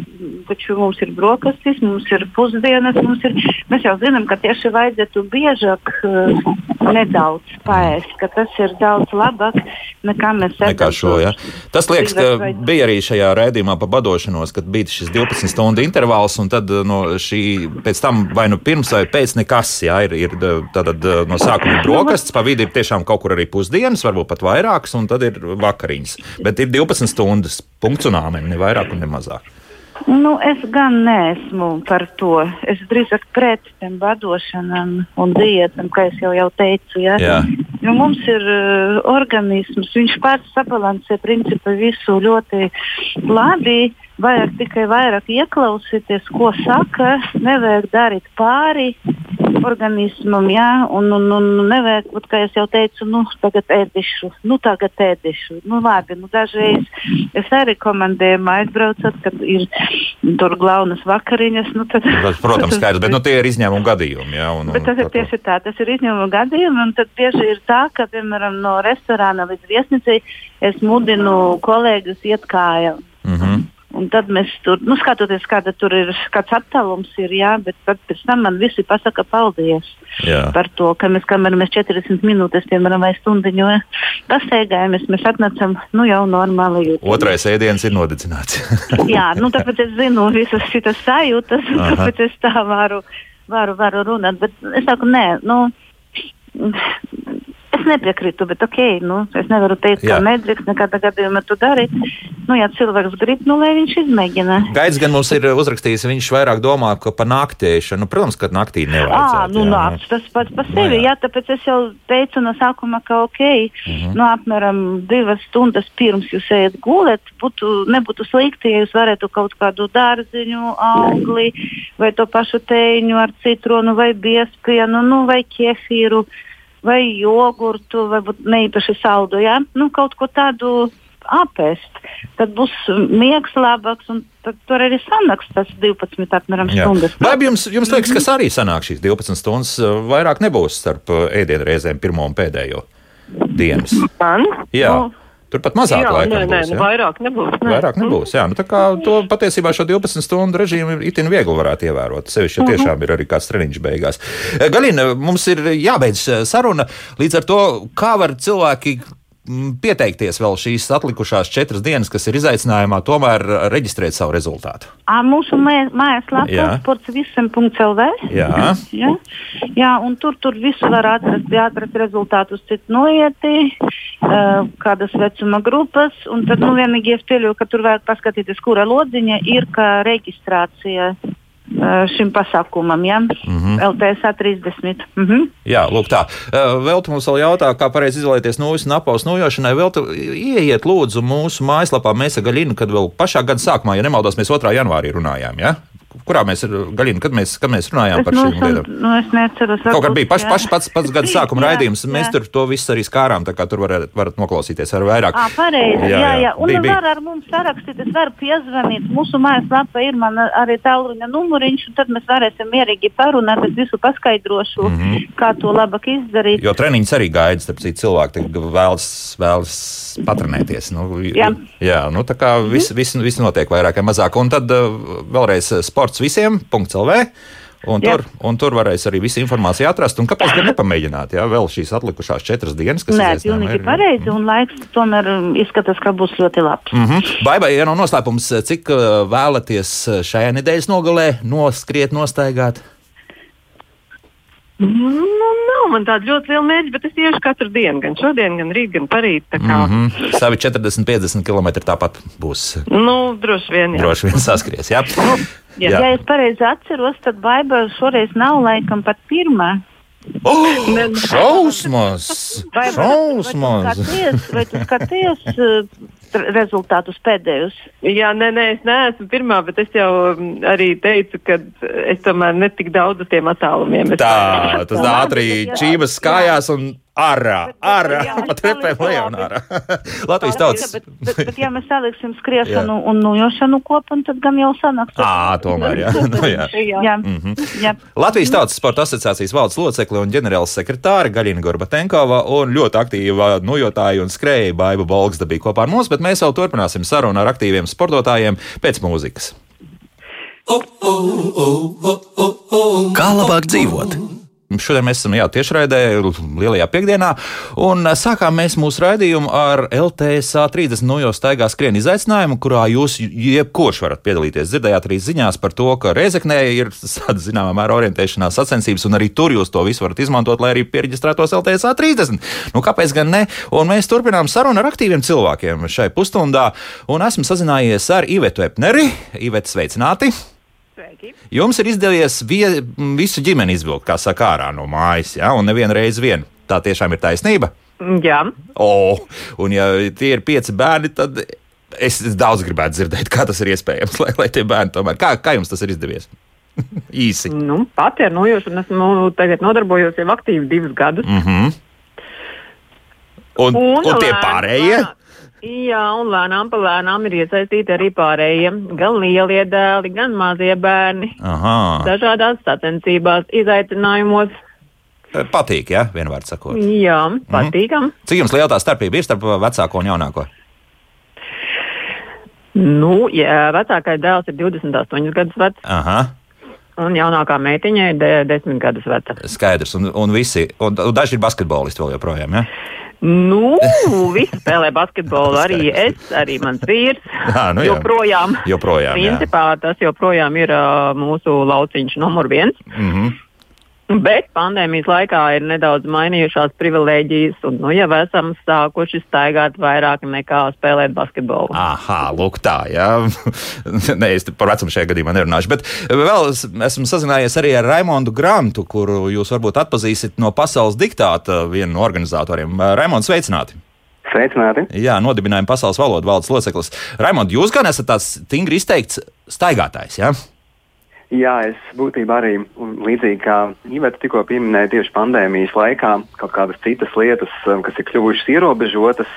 taču mums ir brokastis, mums ir pusdienas, mums ir. Mēs jau zinām, ka tieši vajadzētu biežāk uh, nedaudz paēst, ka tas ir daudz labāk nekā mēs šo. Ja? Tas liekas, ka bija arī šajā rēdījumā pa badošanos, kad bija šis 12 stundu intervāls, un tad no šī pēc tam vai nu pirms vai pēc nekas, jā, ir, ir tātad no sākuma brokastis, pa vidu ir tiešām kaut kur arī pusdienas, varbūt pat vairākas, un tad ir vakariņas. Bet ir 12 stundas punkts un āmen, ne vairāk un ne mazāk. Nu, es gan neesmu par to. Es drīzāk pret tam vadošanām un diētām, kā jau, jau teicu. Ja? Jā. Jo mums ir uh, organisms, viņš pats sabalansē principā visu ļoti labi. Vajag tikai vairāk ieklausīties, ko saka, nevajag darīt pāri organismam, jā, un, un, un nevajag, būt, kā jau teicu, nu, tagad ēdišu, nu, tagad ēdišu. Nu, labi, nu, dažreiz es arī komandēju, aizbraucat, kad ir tur glaunas vakariņas. Nu, tad, tas, protams, skaidrs, bet nu, tie ir izņēmuma gadījumi. Jā, un, bet tas ir tieši tā, tas ir izņēmuma gadījumi, un tad bieži ir tā, ka, piemēram, no restorāna līdz viesnīcai es mudinu kolēģus iet kājām. Mm -hmm. Un tad mēs tur, nu, skatoties, kāda tur ir, kāds attālums ir, jā, bet pēc tam man visi pasaka paldies jā. par to, ka mēs, kamēr mēs 40 minūtes, piemēram, vai stundiņu pastaigājamies, mēs atnācam, nu, jau normāli jūtamies. Otrais ēdiens ir nodedzināts. jā, nu, tāpēc es zinu visas šitas sajūtas, tāpēc es tā varu, varu, varu runāt, bet es saku, nē, nu, Es nepiekrītu, bet ok, nu, es nevaru teikt, Jā. ka nedrīkst nekādā gadījumā to darīt. Nu, ja cilvēks grib, nu, lai viņš izmēģina. Gaidz gan mums ir uzrakstījis, viņš vairāk domā par naktēšanu. Protams, ka naktī nevajag. Nu, jā, nakts, tas pats par sevi, nu, jā. jā, tāpēc es jau teicu no sākuma, ka ok, mm -hmm. nu, apmēram divas stundas pirms jūs ejat gulēt, būtu, nebūtu slikti, ja jūs varētu kaut kādu dārziņu, augli vai to pašu tēņu ar citronu vai biespienu, nu, vai kefīru vai jogurtu, varbūt neīpaši saldu, ja? nu, kaut ko tādu apēst. Tad būs miegs labāks, un tur arī sanāks tas 12 apmēram stundas. Vai jums, jums liekas, ka arī sanāk šīs 12 stundas? Vairāk nebūs starp uh, ēdienreizēm pirmo un pēdējo dienas. Man? Jā, Nu, tur pat mazāk jā, laika nē, nē, būs. nu, vairāk nebūs. Nē. Vairāk nebūs. Jā, nu, tā kā to patiesībā šo 12 stundu režīmu itin viegli varētu ievērot. Sevišķi, ja tiešām ir arī kāds treniņš beigās. Galina, mums ir jābeidz saruna. Līdz ar to, kā var cilvēki mm, pieteikties vēl šīs atlikušās četras dienas, kas ir izaicinājumā, tomēr eh, reģistrēt savu rezultātu. Ā, Mūsu mājaslapā Jā. sportsvisam.lv. Jā. Jā. Jā, un tur, tur visu var atrast. Jā, atrast rezultātus, cik noieti, uh, kādas vecuma grupas. Un tad nu, vienīgi es pieļauju, ka tur vajag paskatīties, kura lodziņa ir kā reģistrācija uh, šim pasākumam. Ja? Mm -hmm. LTSA 30. Mm -hmm. Jā, lūk, tā. Eh, Vēl tu mums vēl jautā, kā pareizi izvēlēties nūjas un apaus nojošanai. Vēl tu ieiet lūdzu mūsu mājaslapā Mēs ar Gaļinu, kad vēl pašā gada sākumā, ja nemaldos, mēs 2. janvārī runājām. Ja? Kurā mēs ar Gaļinu, kad mēs, kad mēs runājām par šīm lietām? nu, es neatceros. Kaut kā bija paš, jā. paš, pats, pats gada sākuma Jā, raidījums. Mēs jā. tur to visu arī skārām. Tā kā tur varat, varat noklausīties ar vairāk. À, pareizi, jā, jā, jā. Un Bija, bija. var ar mums sarakstīt, es varu piezvanīt. Mūsu mājaslapā ir man arī tālruņa numuriņš, un tad mēs varēsim mierīgi parunāt. Es visu paskaidrošu, mm Mhm. -hmm. kā to labāk izdarīt. Jo treniņš arī gaida, starp citu, cilvēki vēlas, vēlas patrenēties. Nu, Jā. jā nu, tā kā viss vis, vis notiek vairāk vai mazāk. Un tad uh, vēlreiz sports visiem. .lv. Un Jā. tur, un tur varēs arī visu informāciju atrast. Un kāpēc gan nepamēģināt? Jā, vēl šīs atlikušās četras dienas, kas Nē, pilnīgi ir. pareizi, un laiks tomēr um, izskatās, ka būs ļoti labs. Mm -hmm. Vai ir no noslēpums, cik uh, vēlaties uh, šajā nedēļas nogalē noskriet, nostaigāt? Nu, nav man tāda ļoti liela mērķa, bet es iešu katru dienu, gan šodien, gan rīt, gan parīt. mm Mm -hmm. Savi 40, 50 km tāpat būs. Nu, droši vien. Jā. Droši vien saskries. Jā. Jā. Ja es pareizi atceros, tad Baiba šoreiz nav laikam pat pirmā. Oh, šausmas! Vai, Šausmas! vai tu skaties, vai tu skaties tr- rezultātus pēdējos? Jā, nē, nē, es neesmu pirmā, bet es jau mm, arī teicu, ka es tomēr netik daudz uz tiem attālumiem. Tā, tas ātri čības kājās un ārā, ārā, pa trepēm lejā un ārā. Latvijas tautas. Bet, bet, bet, ja mēs saliksim skriešanu un nojošanu kopā, tad gan jau sanāks. Ā, tomēr, jā. Nu, jā. Jā. jā. Mhm. jā. Latvijas Tautas Sporta asociācijas valdes locekle un ģenerāla sekretāra Gaļina Gorbatenkova un ļoti aktīva nojotāja un skrēja Baiba Bolgsta bija kopā ar mums, bet mēs vēl turpināsim sarunu ar aktīviem sportotājiem pēc mūzikas. Kā labāk dzīvot? Šodien mēs esam jā, tiešraidē, lielajā piekdienā, un ā, sākām mēs mūsu raidījumu ar LTSA 30 nojo staigā skrienu izaicinājumu, kurā jūs jebkurš varat piedalīties. Dzirdējāt arī ziņās par to, ka Reizeknē ir tāda zināmā mēra orientēšanās sacensības, un arī tur jūs to visu varat izmantot, lai arī pieregistrētos LTSA 30. Nu, kāpēc gan ne? Un mēs turpinām sarunu ar aktīviem cilvēkiem šai pusstundā, un esmu sazinājies ar Ivetu Epneri. Iveta, sveicināti! Sveiki. Jums ir izdevies vie, visu ģimeni izvilkt, kā saka, ārā no mājas, ja? un nevienu reizi vien. Tā tiešām ir taisnība. Jā. O, un ja tie ir pieci bērni, tad es daudz gribētu dzirdēt, kā tas ir iespējams, lai, lai tie bērni tomēr. Kā, kā jums tas ir izdevies? Īsi. Nu, pati ar nojošanu esmu tagad nodarbojos jau aktīvi divus gadus. Mm -hmm. Un, un, un tie pārējie? lēnām- Jā, un lēnām pa lēnām ir iesaistīti arī pārējie. Gan lielie dēli, gan mazie bērni. Aha. Dažādās sacensībās, izaicinājumos. Patīk, ja vienmēr sakot. Jā, patīkam. Cik jums liela tā starpība ir starp vecāko un jaunāko? Nu, jā, vecākais dēls ir 28 gadus vecs, Aha. un jaunākā meitiņa ir de 10 gadus veca. Skaidrs, un, un visi, un, un daži ir basketbolisti vēl joprojām, ja? Nu, visi spēlē basketbolu, arī es, arī mans vīrs. Jā, nu jā. joprojām. Joprojām, jā. Principā tas joprojām ir uh, mūsu lauciņš numur viens. Mm -hmm. Bet pandēmijas laikā ir nedaudz mainījušās privilēģijas, un nu, jau esam sākuši staigāt vairāk nekā spēlēt basketbolu. Aha, lūk, tā, jā. Nē, es par vecumu šajā gadījumā nerunāšu. Bet vēl es, esmu sazinājies arī ar Raimondu Grantu, kuru jūs varbūt atpazīsiet no pasaules diktāta, vienu no organizatoriem. Raimond, sveicināti! Sveicināti! Jā, nodibinājuma pasaules valodu valdes loceklis. Raimond, jūs gan esat tāds stingri izteikts staigātājs, jā? Jā, es būtībā arī līdzīgi kā Iveta tikko pieminēja, tieši pandēmijas laikā kaut kādas citas lietas, um, kas ir kļuvušas ierobežotas,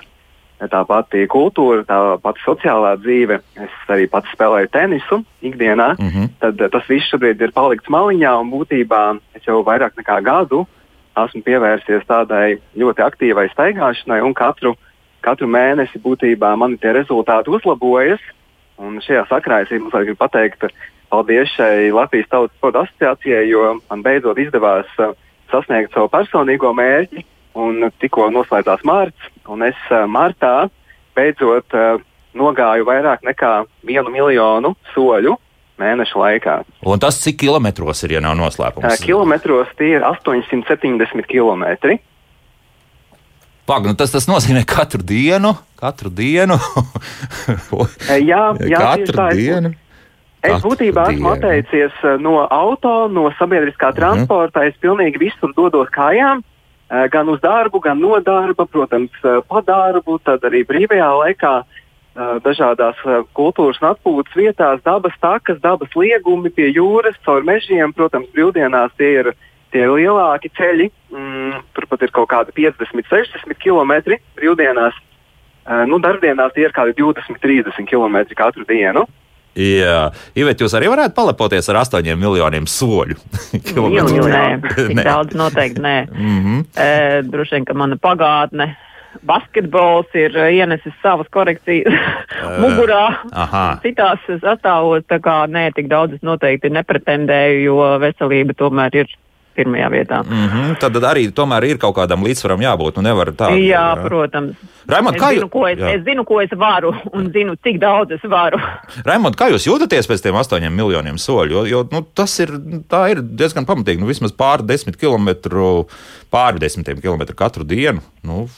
tā pati kultūra, tā pati sociālā dzīve. Es arī pats spēlēju tenisu ikdienā. Mm -hmm. Tad tas viss šobrīd ir palikts maliņā un būtībā es jau vairāk nekā gadu esmu pievērsies tādai ļoti aktīvai staigāšanai un katru, katru mēnesi būtībā man tie rezultāti uzlabojas. Un šajā sakrā es jums gribu pateikt, paldies šai Latvijas Tautas sporta asociācijai, jo man beidzot izdevās uh, sasniegt savu personīgo mērķi. Un tikko noslēdzās mārts, un es uh, martā beidzot uh, nogāju vairāk nekā vienu miljonu soļu mēneša laikā. Un tas cik kilometros ir, ja nav noslēpums? Kilometros tie ir 870 km. Pag, nu tas, tas nozīmē katru dienu, katru dienu. jā, jā, katru tā, dienu. Es, es būtībā esmu atteicies no auto, no sabiedriskā transporta. Mm -hmm. Es pilnīgi visur dodos kājām, gan uz darbu, gan no darba, protams, pa darbu, tad arī brīvajā laikā dažādās kultūras un atpūtas vietās, dabas takas, dabas liegumi pie jūras, caur mežiem. Protams, brīvdienās tie ir tie lielāki ceļi. Mm, turpat ir kaut kādi 50, 60 km brīvdienās. Nu, darbdienās tie ir kaut kādi 20, 30 km katru dienu. Jā, Ivet, jūs arī varētu palepoties ar astoņiem miljoniem soļu. Miljoniem, nē, daudz noteikti nē. Mm -hmm. e, droši vien, ka mana pagātne. Basketbols ir ienesis savas korekcijas mugurā, citās sastāvos. Tā kā nē, tik daudz es noteikti nepretendēju, jo veselība tomēr ir pirmajā vietā. Mm -hmm. Tad arī tomēr ir kaut kādam līdzsvaram jābūt. Nu, nevar tā. Jā, jā. protams. Raimond, es, kā zinu, ko es, jā. es zinu, ko es varu un zinu, cik daudz es varu. Raimond, kā jūs jūtaties pēc tiem astoņiem miljoniem soļu? Jo, jo nu, tas ir, ir diezgan pamatīgi. Nu, vismaz pāri desmit kilometru, pāri desmitiem kilometru katru dienu. Nu,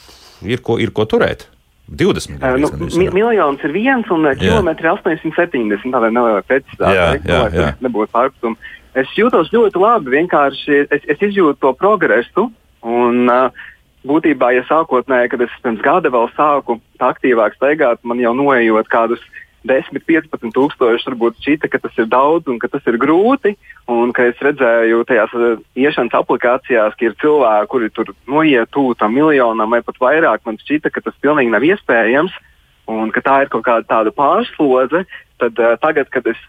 ir, ko, ir ko turēt. 20 uh, nu, mi miljons ir viens un kilometri 870. Tādā nelielā precizitāte, lai nebūtu pārpratumi es jūtos ļoti labi. Vienkārši es, es izjūtu to progresu. Un, uh, būtībā, ja sākotnēji, kad es pirms gada vēl sāku aktīvāk staigāt, man jau noejot kādus 10, 15 tūkstošus, varbūt šķita, ka tas ir daudz un ka tas ir grūti. Un ka es redzēju tajās iešanas aplikācijās, ka ir cilvēki, kuri tur noiet tuvu tam miljonam vai pat vairāk, man šķita, ka tas pilnīgi nav iespējams. Un ka tā ir kaut kāda tāda pārslodze, tad uh, tagad, kad es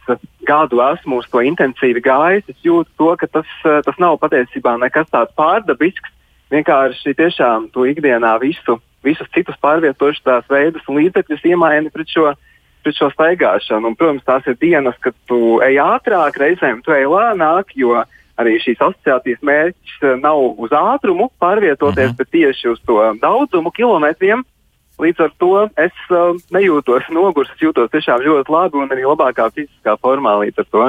gadu esmu uz to intensīvi gājis, es jūtu to, ka tas, uh, tas nav patiesībā nekas tāds pārdabisks. Vienkārši tiešām tu ikdienā visu, visus citus pārvietošanās veidus un līdzekļus iemaini pret šo, pret šo staigāšanu. Un, protams, tās ir dienas, kad tu ej ātrāk, reizēm tu ej lēnāk, jo arī šīs asociācijas mērķis uh, nav uz ātrumu pārvietoties, uh mhm. -huh. bet tieši uz to daudzumu kilometriem. Līdz ar to es uh, nejūtos nogurs, es jūtos tiešām ļoti labi un arī labākā fiziskā formā līdz ar to.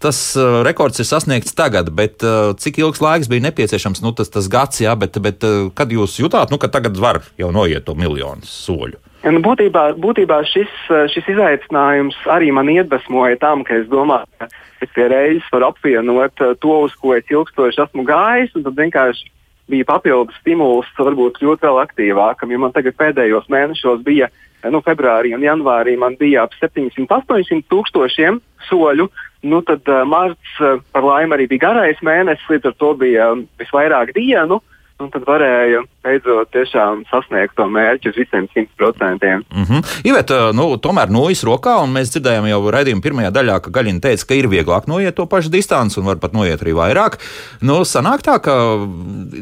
Tas uh, rekords ir sasniegts tagad, bet uh, cik ilgs laiks bija nepieciešams? Nu, tas, tas gads, jā, bet, bet uh, kad jūs jutāt, nu, ka tagad var jau noiet to miljonu soļu? Ja, nu, būtībā būtībā šis, šis izaicinājums arī man iedvesmoja tam, ka es domāju, ka es pie reizes varu apvienot to, uz ko es ilgstoši esmu gājis, un tad vienkārši bija papildus stimuls varbūt kļūt vēl aktīvākam. Jo man tagad pēdējos mēnešos bija, nu, februārī un janvārī man bija ap 700-800 tūkstošiem soļu. Nu, tad uh, marts uh, par laimi arī bija garais mēnesis, līdz ar to bija um, visvairāk dienu. Uh, un tad varēja beidzot tiešām sasniegt to mērķi uz visiem 100%. Mm -hmm. Ivet, nu, tomēr nojas rokā, un mēs dzirdējām jau raidījuma pirmajā daļā, ka Gaļina teica, ka ir vieglāk noiet to pašu distanci un var pat noiet arī vairāk. Nu, sanāk tā, ka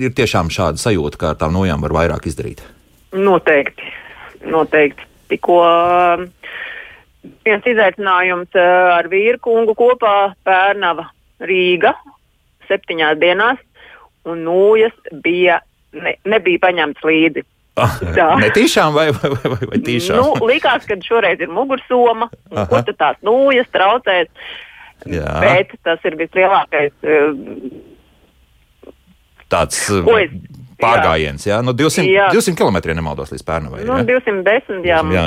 ir tiešām šāda sajūta, ka ar tām nojām var vairāk izdarīt. Noteikti. Noteikti. Tikko um, viens izaicinājums uh, ar vīru kungu kopā Pērnava Rīga septiņās dienās un nūjas bija, ne, nebija paņemts līdzi. Ah, Netīšām vai, vai, vai, vai tīšām? Nu, likās, ka šoreiz ir mugursoma, ko tad tās nūjas traucēs. Jā. Bet tas ir vislielākais. Uh, Tāds uh, es, pārgājiens, jā, nu 200, jā. 200 km nemaldos līdz Pērnavai. Nu, 210, jā, jā.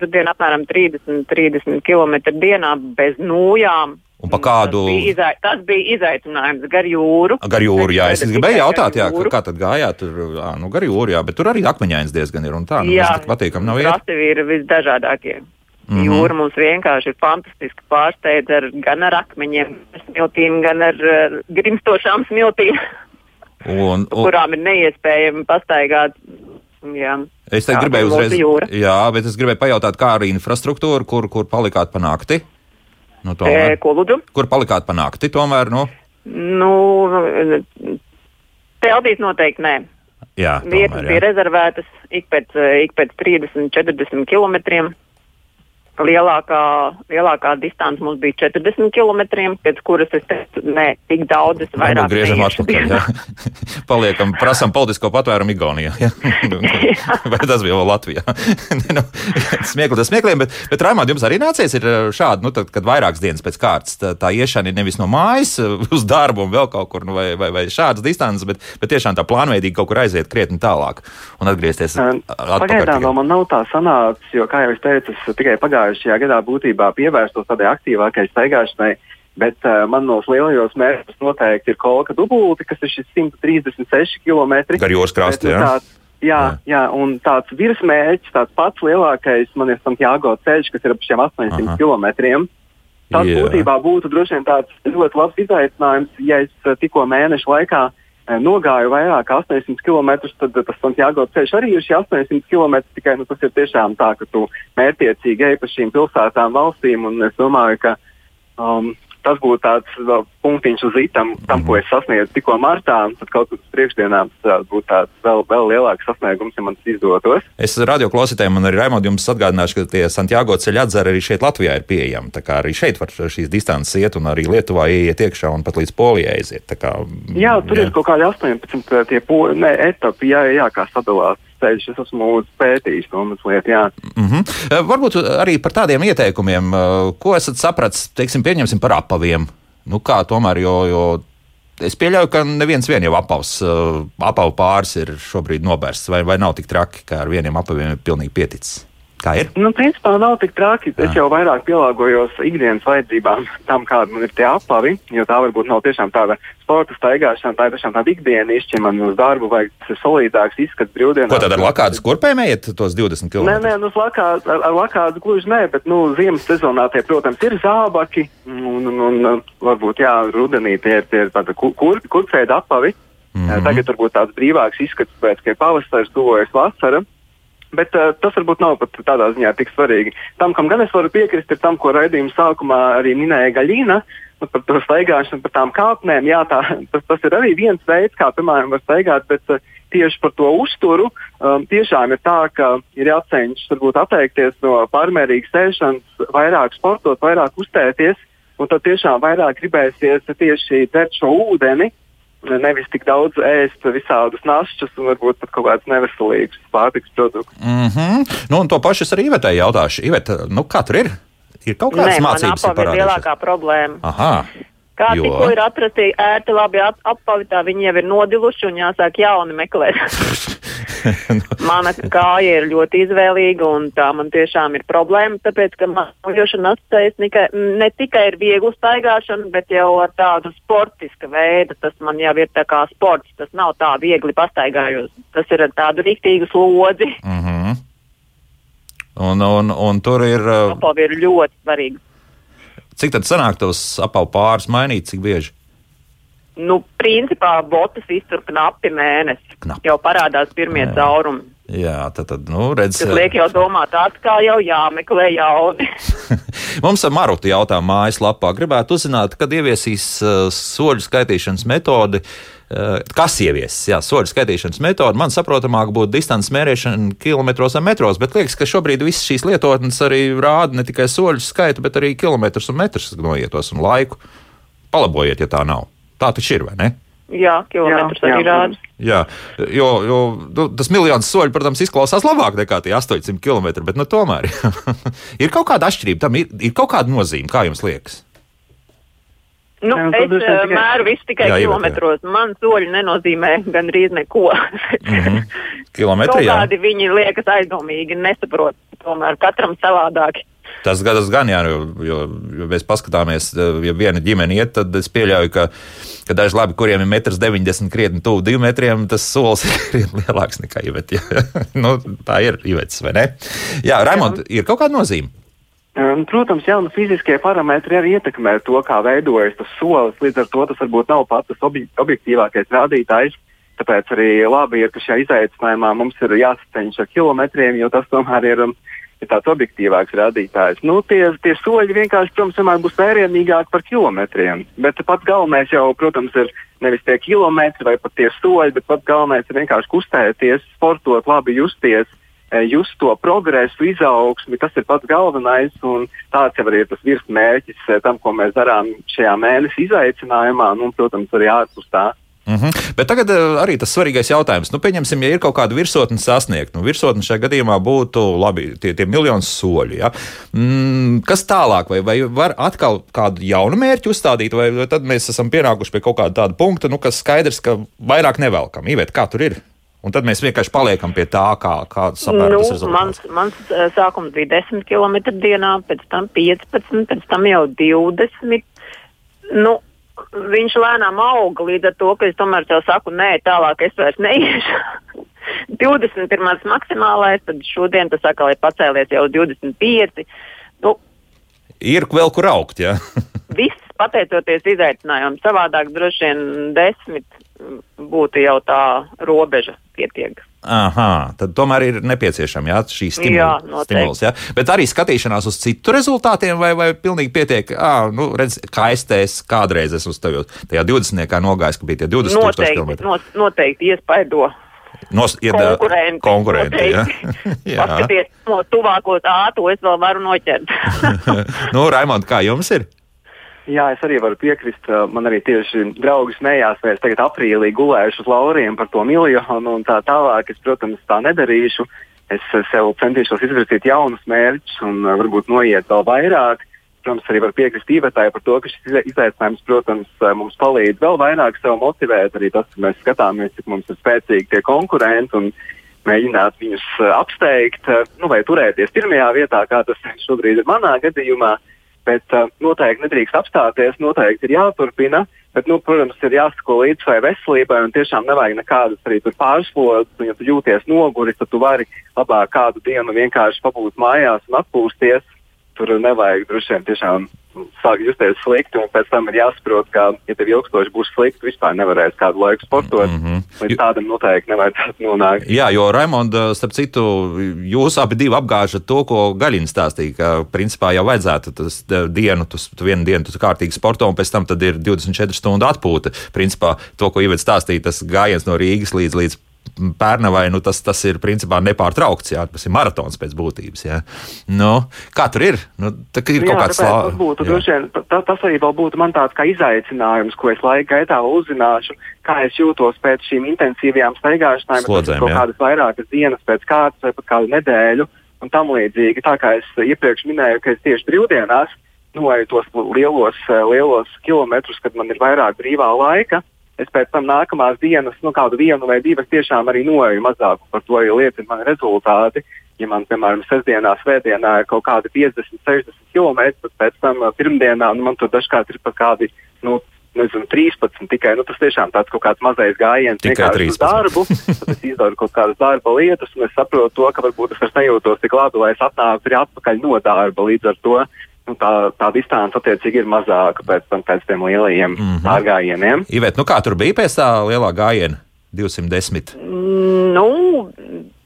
tad ir apmēram 30, 30 km dienā bez nūjām. Un pa kādu? Tas bija, izai, tas bija izaicinājums gar jūru. Gar jūru, jā. Es gribēju jautāt, jā, kā tad gājāt tur, ā, nu, gar jūru, jā, bet tur arī akmeņains diezgan ir un tā. Nu, jā, patīkam nav iet. Krasti ir visdažādākie. Mm -hmm. Jūra mums vienkārši ir fantastiski pārsteidza ar, gan ar akmeņiem, smiltīm, gan ar uh, grimstošām smiltīm, un, un, kurām ir neiespējami pastaigāt. Jā. Es te gribēju uzreiz, jā, bet es gribēju pajautāt, kā ar infrastruktūru, kur, kur palikāt pa nakti? Nu, tomēr, e, ko lūdzu? Kur palikāt pa nakti tomēr? Nu? Nu, Teltīs noteikti nē. Jā, Vietas bija rezervētas ik pēc, ik pēc 30, 40 kilometriem lielākā, lielākā distance mums bija 40 km, pēc kuras es teicu, nē, tik daudz es vairāk. Nu, griežam atpakaļ, jā. Paliekam, prasam politisko patvērumu Igaunijā. Vai tas bija vēl Latvijā? nu, smiekli tas smiekliem, bet, bet Raimond, jums arī nācies ir uh, šādi, nu, tad, kad vairākas dienas pēc kārtas tā, tā iešana ir nevis no mājas uz darbu un vēl kaut kur, nu, vai, vai, vai šādas distances, bet, bet tiešām tā plānveidīgi kaut kur aiziet krietni tālāk un atgriezties. Pagaidām vēl man nav tā sanācis, jo, kā jau es teicu, es tikai pagāju pagājušajā gadā būtībā pievērstos tādai aktīvākai staigāšanai. Bet uh, manos lielajos mērķos noteikti ir kolka dubulti, kas ir šis 136 km. Gar jūras krastu, nu, jā. Tāds, jā, jā, un tāds virsmērķis, tāds pats lielākais, man ir Santiago ceļš, kas ir ap šiem 800 Aha. km. Tas jā. būtībā būtu droši vien tāds ļoti labs izaicinājums, ja es uh, tikko mēnešu laikā uh, nogāju vairāk kā 800 km, tad tas Santiago ceļš arī ir šie 800 km. Tikai nu, tas ir tiešām tā, ka tu mērķiecīgi ej pa šīm pilsētām, valstīm. Es domāju, ka um, tas būtu tāds vēl punktiņš uz itam, tam, ko es sasniedzu tikko martā, tad kaut kur priekšdienām tas būtu tāds vēl, vēl lielāks sasniegums, ja man tas izdotos. Es radio klausītājiem un arī Raimond jums atgādināšu, ka tie Santiago ceļa atzari arī šeit Latvijā ir pieejami. Tā kā arī šeit var šīs distances iet un arī Lietuvā ieiet iekšā un pat līdz Polijai aiziet. Kā, jā, tur jā. ir kaut kādi 18 tie po, ne, etapi, jā, jā, kā sadalās ceļš. Es esmu pētījis to mazliet. Jā. Mm -hmm. Varbūt arī par tādiem ieteikumiem, ko esat sapratis, teiksim, pieņemsim par apaviem. Nu, kā tomēr, jo, jo es pieļauju, ka neviens vien jau apavs, apavu pāris ir šobrīd nobērsts, vai, vai nav tik traki, ka ar vieniem apaviem ir pilnīgi pieticis. Kā ir? Nu, principā nav tik traki. Es jau vairāk pielāgojos ikdienas vajadzībām, tam, kāda man ir tie apavi. Jo tā varbūt nav tiešām tāda sporta staigāšana, tā ir tiešām tāda ikdienas izšķirta. Man uz darbu vajag solidāks izskats brīvdienās. Ko tad ar lakādas kurpēm ejiet tos 20 km? Nē, nē, nu, lakād, ar, ar lakādas gluži nē, bet nu, ziemas sezonā tie, protams, ir zābaki. Un, un, un varbūt jā, rudenī tie ir, tie ir tādi kur, kur, kurpēda apavi. Mm -hmm. Tagad varbūt tāds brīvāks izskats, pēc ka pavasaris tuvojas vasara. Bet uh, tas varbūt nav pat tādā ziņā tik svarīgi. Tam, kam gan es varu piekrist, ir tam, ko raidījuma sākumā arī minēja Gaļina. Nu, par to staigāšanu, par tām kāpnēm. Jā, tā, tas, tas ir arī viens veids, kā, piemēram, var staigāt, bet uh, tieši par to uzturu um, tiešām ir tā, ka ir jācenšas varbūt atteikties no pārmērīgas sēšanas, vairāk sportot, vairāk uztēties, un tad tiešām vairāk gribēsies tieši dzert šo ūdeni, nevis tik daudz ēst visādus našķus un varbūt pat kaut kādus neveselīgus pārtiks produktus. Mm -hmm. nu, un to pašu es arī Ivetai jautāšu. Iveta, nu, kā tur ir? Ir kaut kādas Nē, mācības, kas ir lielākā problēma. Aha. Kā jo. tikko ir atrasti ērti, labi apavi, tā viņi jau ir nodiluši un jāsāk jauni meklēt. Mana kāja ir ļoti izvēlīga, un tā man tiešām ir problēma. Tāpēc, ka manojšana atstājis ne tikai ir viegli staigāšana, bet jau ar tādu sportiska veidu. Tas man jau ir tā kā sports. Tas nav tā viegli pastaigājos. Tas ir ar tādu rīktīgu slodzi. Mm -hmm. un, un, un tur ir. Apavi ir ļoti svarīgi. Cik tad sanāk tos apavu pāris mainīt, cik bieži? Nu, principā botas iztur knapi mēnesi. Knapi. Jau parādās pirmie caurumi. Jā, tad, tad nu, redz, tas liek jau domāt, atkal jau jāmeklē jauni. Mums ar Marutu jautā mājaslapā. Gribētu uzzināt, kad ieviesīs uh, soļu skaitīšanas metodi. Uh, kas ieviesis? Jā, soļu skaitīšanas metode. Man saprotamāk būtu distances mērīšana kilometros vai metros, bet liekas, ka šobrīd visas šīs lietotnes arī rāda ne tikai soļu skaitu, bet arī kilometrus un metrus noietos un laiku. Palabojiet, ja tā nav. Tā taču ir, vai ne? Jā, kilometrus jā, arī rāda. Jā, jo, jo nu, tas miljonus soļu, protams, izklausās labāk nekā tie 800 km, bet nu, tomēr ir kaut kāda atšķirība. Tam ir, ir kaut kāda nozīme, kā jums liekas. Nu, jā, es uh, tikai... mēru visu tikai jā, kilometros. Jā. Man soļi nenozīmē gandrīz neko. mm -hmm. Kilometri, jā. Kādi viņi liekas aizdomīgi, nesaprot. Tomēr katram savādāk. Tas gadās gan, jā, jo, jo, jo mēs paskatāmies, ja viena ģimene iet, tad es pieļauju, ka ka daži labi, kuriem ir 1,90 m, krietni tuvu 2 metriem, tas solis ir lielāks nekā Ivets. nu, tā ir Ivets, vai ne? Jā, Raimond, ir kaut kāda nozīme. Protams, jā, nu, fiziskie parametri arī ietekmē to, kā veidojas tas solis. Līdz ar to tas varbūt nav pats objektīvākais rādītājs. Tāpēc arī labi ir, ka šajā izaicinājumā mums ir jāsaceņš ar kilometriem, jo tas tomēr ir, um, ir tāds objektīvāks rādītājs. Nu, tie, tie soļi vienkārši, protams, vienmēr būs vērienīgāki par kilometriem. Bet pats galvenais jau, protams, ir nevis tie kilometri vai pat tie soļi, bet pats galvenais ir vienkārši kustēties, sportot, labi justies. Eh, just to progresu, izaugsmi, tas ir pats galvenais, un tāds jau ir tas virsmērķis eh, tam, ko mēs darām šajā mēneša izaicinājumā, nu, un, protams, arī ārpus tā. Mm -hmm. Bet tagad uh, arī tas svarīgais jautājums. Nu, pieņemsim, ja ir kaut kāda virsotne sasniegta. Nu, virsotne šajā gadījumā būtu labi, tie, tie miljoni soļi. Ja? Mm, kas tālāk? Vai, vai var atkal kādu jaunu mērķu uzstādīt, vai tad mēs esam pienākuši pie kaut kāda tāda punkta, nu, kas skaidrs, ka vairāk nevelkam? Ivēt, kā tur ir? Un tad mēs vienkārši paliekam pie tā, kā, kā sapērtas nu. Mans, mans uh, sākums bija 10 km dienā, pēc tam 15, pēc tam jau 20. Nu, viņš lēnām auga līdz ar to, ka es tomēr tev saku, nē, tālāk es vairs neiešu. 21. maksimālais, tad šodien tas atkal ir pacēlies jau 25. Nu, ir vēl kur augt, jā. Ja? viss pateicoties izaicinājumam, savādāk droši vien desmit būtu jau tā robeža pietiek. Aha, tad tomēr ir nepieciešama jā, šī stimula, jā, stimuls. Jā. Bet arī skatīšanās uz citu rezultātiem, vai, vai pilnīgi pietiek, ah, nu, redz, kā es teicu, kādreiz es uz tevi tajā 20. nogājis, ka bija tie 20 noteikti, km. Not, noteikti iespaido. Nos, ieda, konkurenti. konkurenti jā. jā. Paskaties, no tuvākos āto es vēl varu noķert. nu, Raimond, kā jums ir? Jā, es arī varu piekrist. Man arī tieši draugi smējās, vai es tagad aprīlī gulēšu uz lauriem par to miljonu un tā tālāk. Es, protams, tā nedarīšu. Es sev centīšos izvirzīt jaunus mērķus un varbūt noiet vēl vairāk. Protams, arī var piekrist īvētāji par to, ka šis izaicinājums, protams, mums palīdz vēl vairāk sev motivēt. Arī tas, ka mēs skatāmies, cik mums ir spēcīgi tie konkurenti un mēģināt viņus apsteigt, nu, vai turēties pirmajā vietā, kā tas šobrīd ir manā gadījumā. Uh, Bet uh, noteikti nedrīkst apstāties, noteikti ir jāturpina. Bet, nu, protams, ir jāsako līdzi savai veselībai un tiešām nevajag nekādas arī pārslodzes. Ja tu jūties noguris, tad tu vari labāk kādu dienu vienkārši pabūt mājās un atpūsties. Tur nevajag droši vien tiešām sāk justies slikti, un pēc tam ir jāsaprot, ka, ja tev ilgstoši būs slikti, vispār nevarēs kādu laiku sportot. Mm -hmm. Līdz tādam noteikti nevajadzētu nonākt. Jā, jo Raimonda, starp citu, jūs abi divi apgāžat to, ko Gaļins stāstīja, ka principā jau vajadzētu tas dienu, tas vienu dienu tu kārtīgi sporto, un pēc tam ir 24 stundu atpūta. Principā to, ko Ivets stāstīja, tas gājiens no Rīgas līdz, līdz Pērnavai, nu, tas, tas ir principā nepārtraukts. Jā, tas ir maratons pēc būtības. Jā. Nu, kā tur ir? Nu, tā, ir jā, kaut kāds slānis. Būtu, drošien, tā, tas arī būtu man tāds kā izaicinājums, ko es laika gaitā uzzināšu, kā es jūtos pēc šīm intensīvajām staigāšanām. Slodzēm, kaut kādas vairākas dienas pēc kārtas vai pat kādu nedēļu un tam līdzīgi. Tā kā es iepriekš minēju, ka es tieši brīvdienās noeju tos lielos, lielos kilometrus, kad man ir vairāk brīvā laika es pēc tam nākamās dienas, nu, kādu vienu vai divas tiešām arī noeju mazāku. Par to jau liecina mani rezultāti. Ja man, piemēram, sestdienā, svētdienā ir kaut kādi 50, 60 km, tad pēc tam pirmdienā nu, man tur dažkārt ir pat kādi nu, nezinu, 13 tikai. Nu, tas tiešām tāds kaut kāds mazais gājiens, vienkārši uz darbu. Tad es izdaru kaut kādas darba lietas, un es saprotu to, ka varbūt es vairs nejūtos tik labi, lai es atnāktu arī atpakaļ no darba. Līdz ar to nu, tā, tā distance attiecīgi ir mazāka pēc, pēc tiem lielajiem mm -hmm. pārgājieniem. Ivet, nu kā tur bija pēc tā lielā gājiena 210? Nu,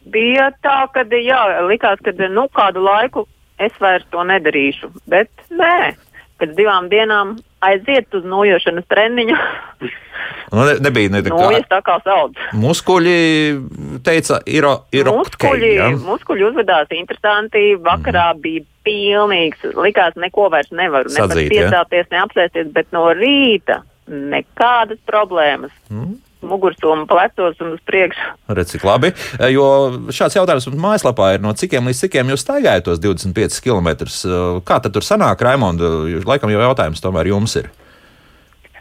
bija tā, ka jā, likās, ka nu, kādu laiku es vairs to nedarīšu, bet nē, pēc divām dienām aiziet uz nojošanas treniņu. Nu, ne, nebija ne, nu, kā, tā kā sauc. Muskuļi teica, ir, ir muskuļi, ja? muskuļi uzvedās interesanti. Vakarā mm. bija pilnīgs, likās, neko vairs nevaru Sadzīt, ne piestāties, ja? ne apsēsties, bet no rīta nekādas problēmas. Mm mugursoma plecos un uz priekšu. Redz, cik labi. Jo šāds jautājums mums mājaslapā ir, no cikiem līdz cikiem jūs staigājat tos 25 km. Kā tad tur sanāk, Raimonda? Laikam jau jautājums tomēr jums ir.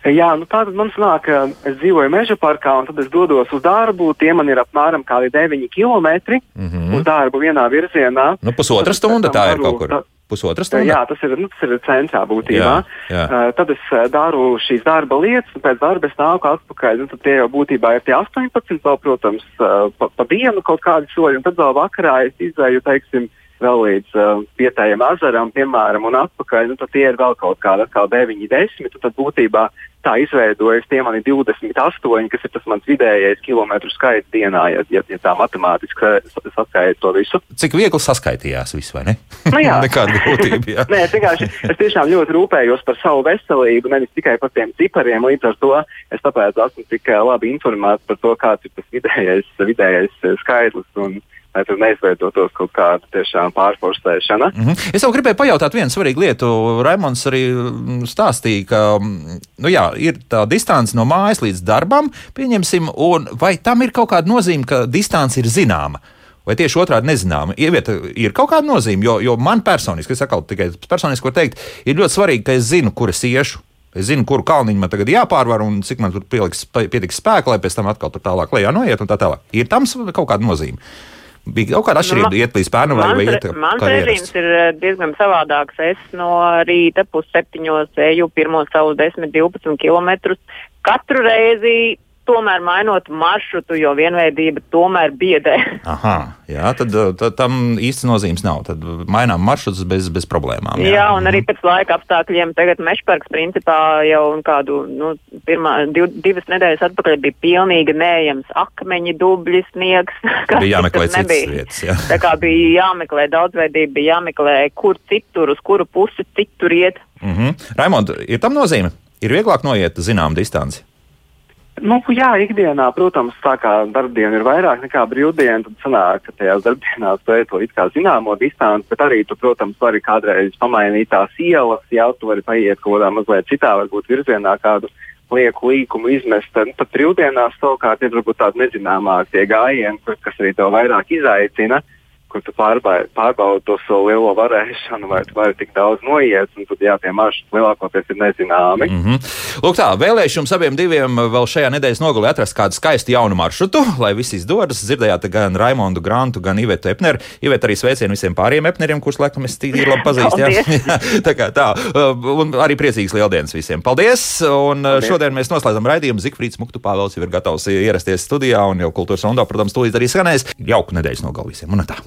Jā, nu tā tad man sanāk, ka es dzīvoju meža parkā, un tad es dodos uz darbu. Tie man ir apmēram 9 km mm -hmm. uz darbu vienā virzienā. Nu, pusotra stunda tā ir kaut kur. Tā, pusotra stunda. Jā, tas ir, nu, tas ir centrā būtībā. Jā, jā. Uh, tad es daru šīs darba lietas, un pēc darba es nāku atpakaļ. Nu, tad tie jau būtībā ir tie 18, vēl, protams, uh, pa, pa dienu kaut kādi soļi, un tad vēl vakarā es izēju, teiksim, vēl līdz uh, vietējiem ezeram, piemēram, un atpakaļ, nu, tad tie ir vēl kaut kādi 9, 10. Tad būtībā tā izveidojas tie mani 28, kas ir tas mans vidējais kilometru skaits dienā, ja, ja, ja tā matemātiski saskaita to visu. Cik viegli saskaitījās viss, vai ne? Nu, jā, nekāda grūtība. Jā. Nē, vienkārši es tiešām ļoti rūpējos par savu veselību, nevis tikai par tiem cipariem. Līdz ar to es tāpēc esmu tik labi informēts par to, kāds ir tas vidējais, vidējais skaitlis. Un, lai tur neizveidotos kaut kāda tiešām pārforsēšana. Mm -hmm. Es jau gribēju pajautāt vienu svarīgu lietu. Raimons arī mm, stāstīja, ka mm, nu jā, ir tā distance no mājas līdz darbam, pieņemsim, un vai tam ir kaut kāda nozīme, ka distance ir zināma? Vai tieši otrādi nezināma? Ievieta ir kaut kāda nozīme, jo, jo man personiski, es atkal tikai personiski varu teikt, ir ļoti svarīgi, ka es zinu, kur es iešu. Es zinu, kuru kalniņu man tagad jāpārvar un cik man tur pieliks, pietiks spēka, lai pēc tam atkal tālāk lejā noiet un tā tālāk. Ir tam kaut kāda nozīme. Bija kaut kāda atšķirība, nu, iet līdz pērnu vai, vai iet Mans režīms ir eh, diezgan savādāks. Es no rīta pusseptiņos eju pirmos savus 10-12 km. Katru reizi tomēr mainot maršrutu, jo vienveidība tomēr biedē. Aha, jā, tad, tad tam īsti nozīmes nav. Tad mainām maršrutus bez, bez problēmām. Jā, jā un arī mhm. pēc laika apstākļiem tagad Mešparks principā jau kādu, nu, pirmā, div, divas nedēļas atpakaļ bija pilnīgi neejams akmeņi, dubļi, sniegs. Bija jāmeklē citas vietas. Jā. Tā kā bija jāmeklē daudzveidība, bija jāmeklē, kur citur, uz kuru pusi citur iet. Mm -hmm. Raimond, ir tam nozīme? Ir vieglāk noiet zinām distanci. Nu, jā, ikdienā, protams, tā kā darbdiena ir vairāk nekā brīvdiena, tad sanāk, ka tajās darbdienās tu ej to it kā zināmo distanci, bet arī tu, protams, vari kādreiz pamainīt tās ielas, jā, tu vari paiet kaut kādā mazliet citā, varbūt virzienā kādu lieku līkumu izmest. Tad, tad brīvdienās savukārt ir varbūt tādi nezināmākie gājieni, kas arī tev vairāk izaicina. Uh, kur tu pārbaudi, pārbaudi to savu lielo varēšanu, vai tu vari tik daudz noiet, un tad jā, tie maršruti lielākoties ir nezināmi. Mm -hmm. Lūk, tā, vēlēšu jums abiem diviem vēl šajā nedēļas nogalē atrast kādu skaistu jaunu maršrutu, lai visi izdodas. Dzirdējāt gan Raimondu Grantu, gan Ivetu Epneru. Ivet arī sveicienu visiem pārējiem Epneriem, kurus laikam es tīri labi pazīstu. Jā. tā kā tā, un arī priecīgs lieldienas visiem. Paldies! Un Paldies. šodien mēs noslēdzam raidījumu. Zikfrīds Muktu Pāvels jau ir gatavs ierasties studijā, un jau kultūras rondā, protams, tūlīt arī skanēs. Jauku nedēļas nogalē visiem! Un tā!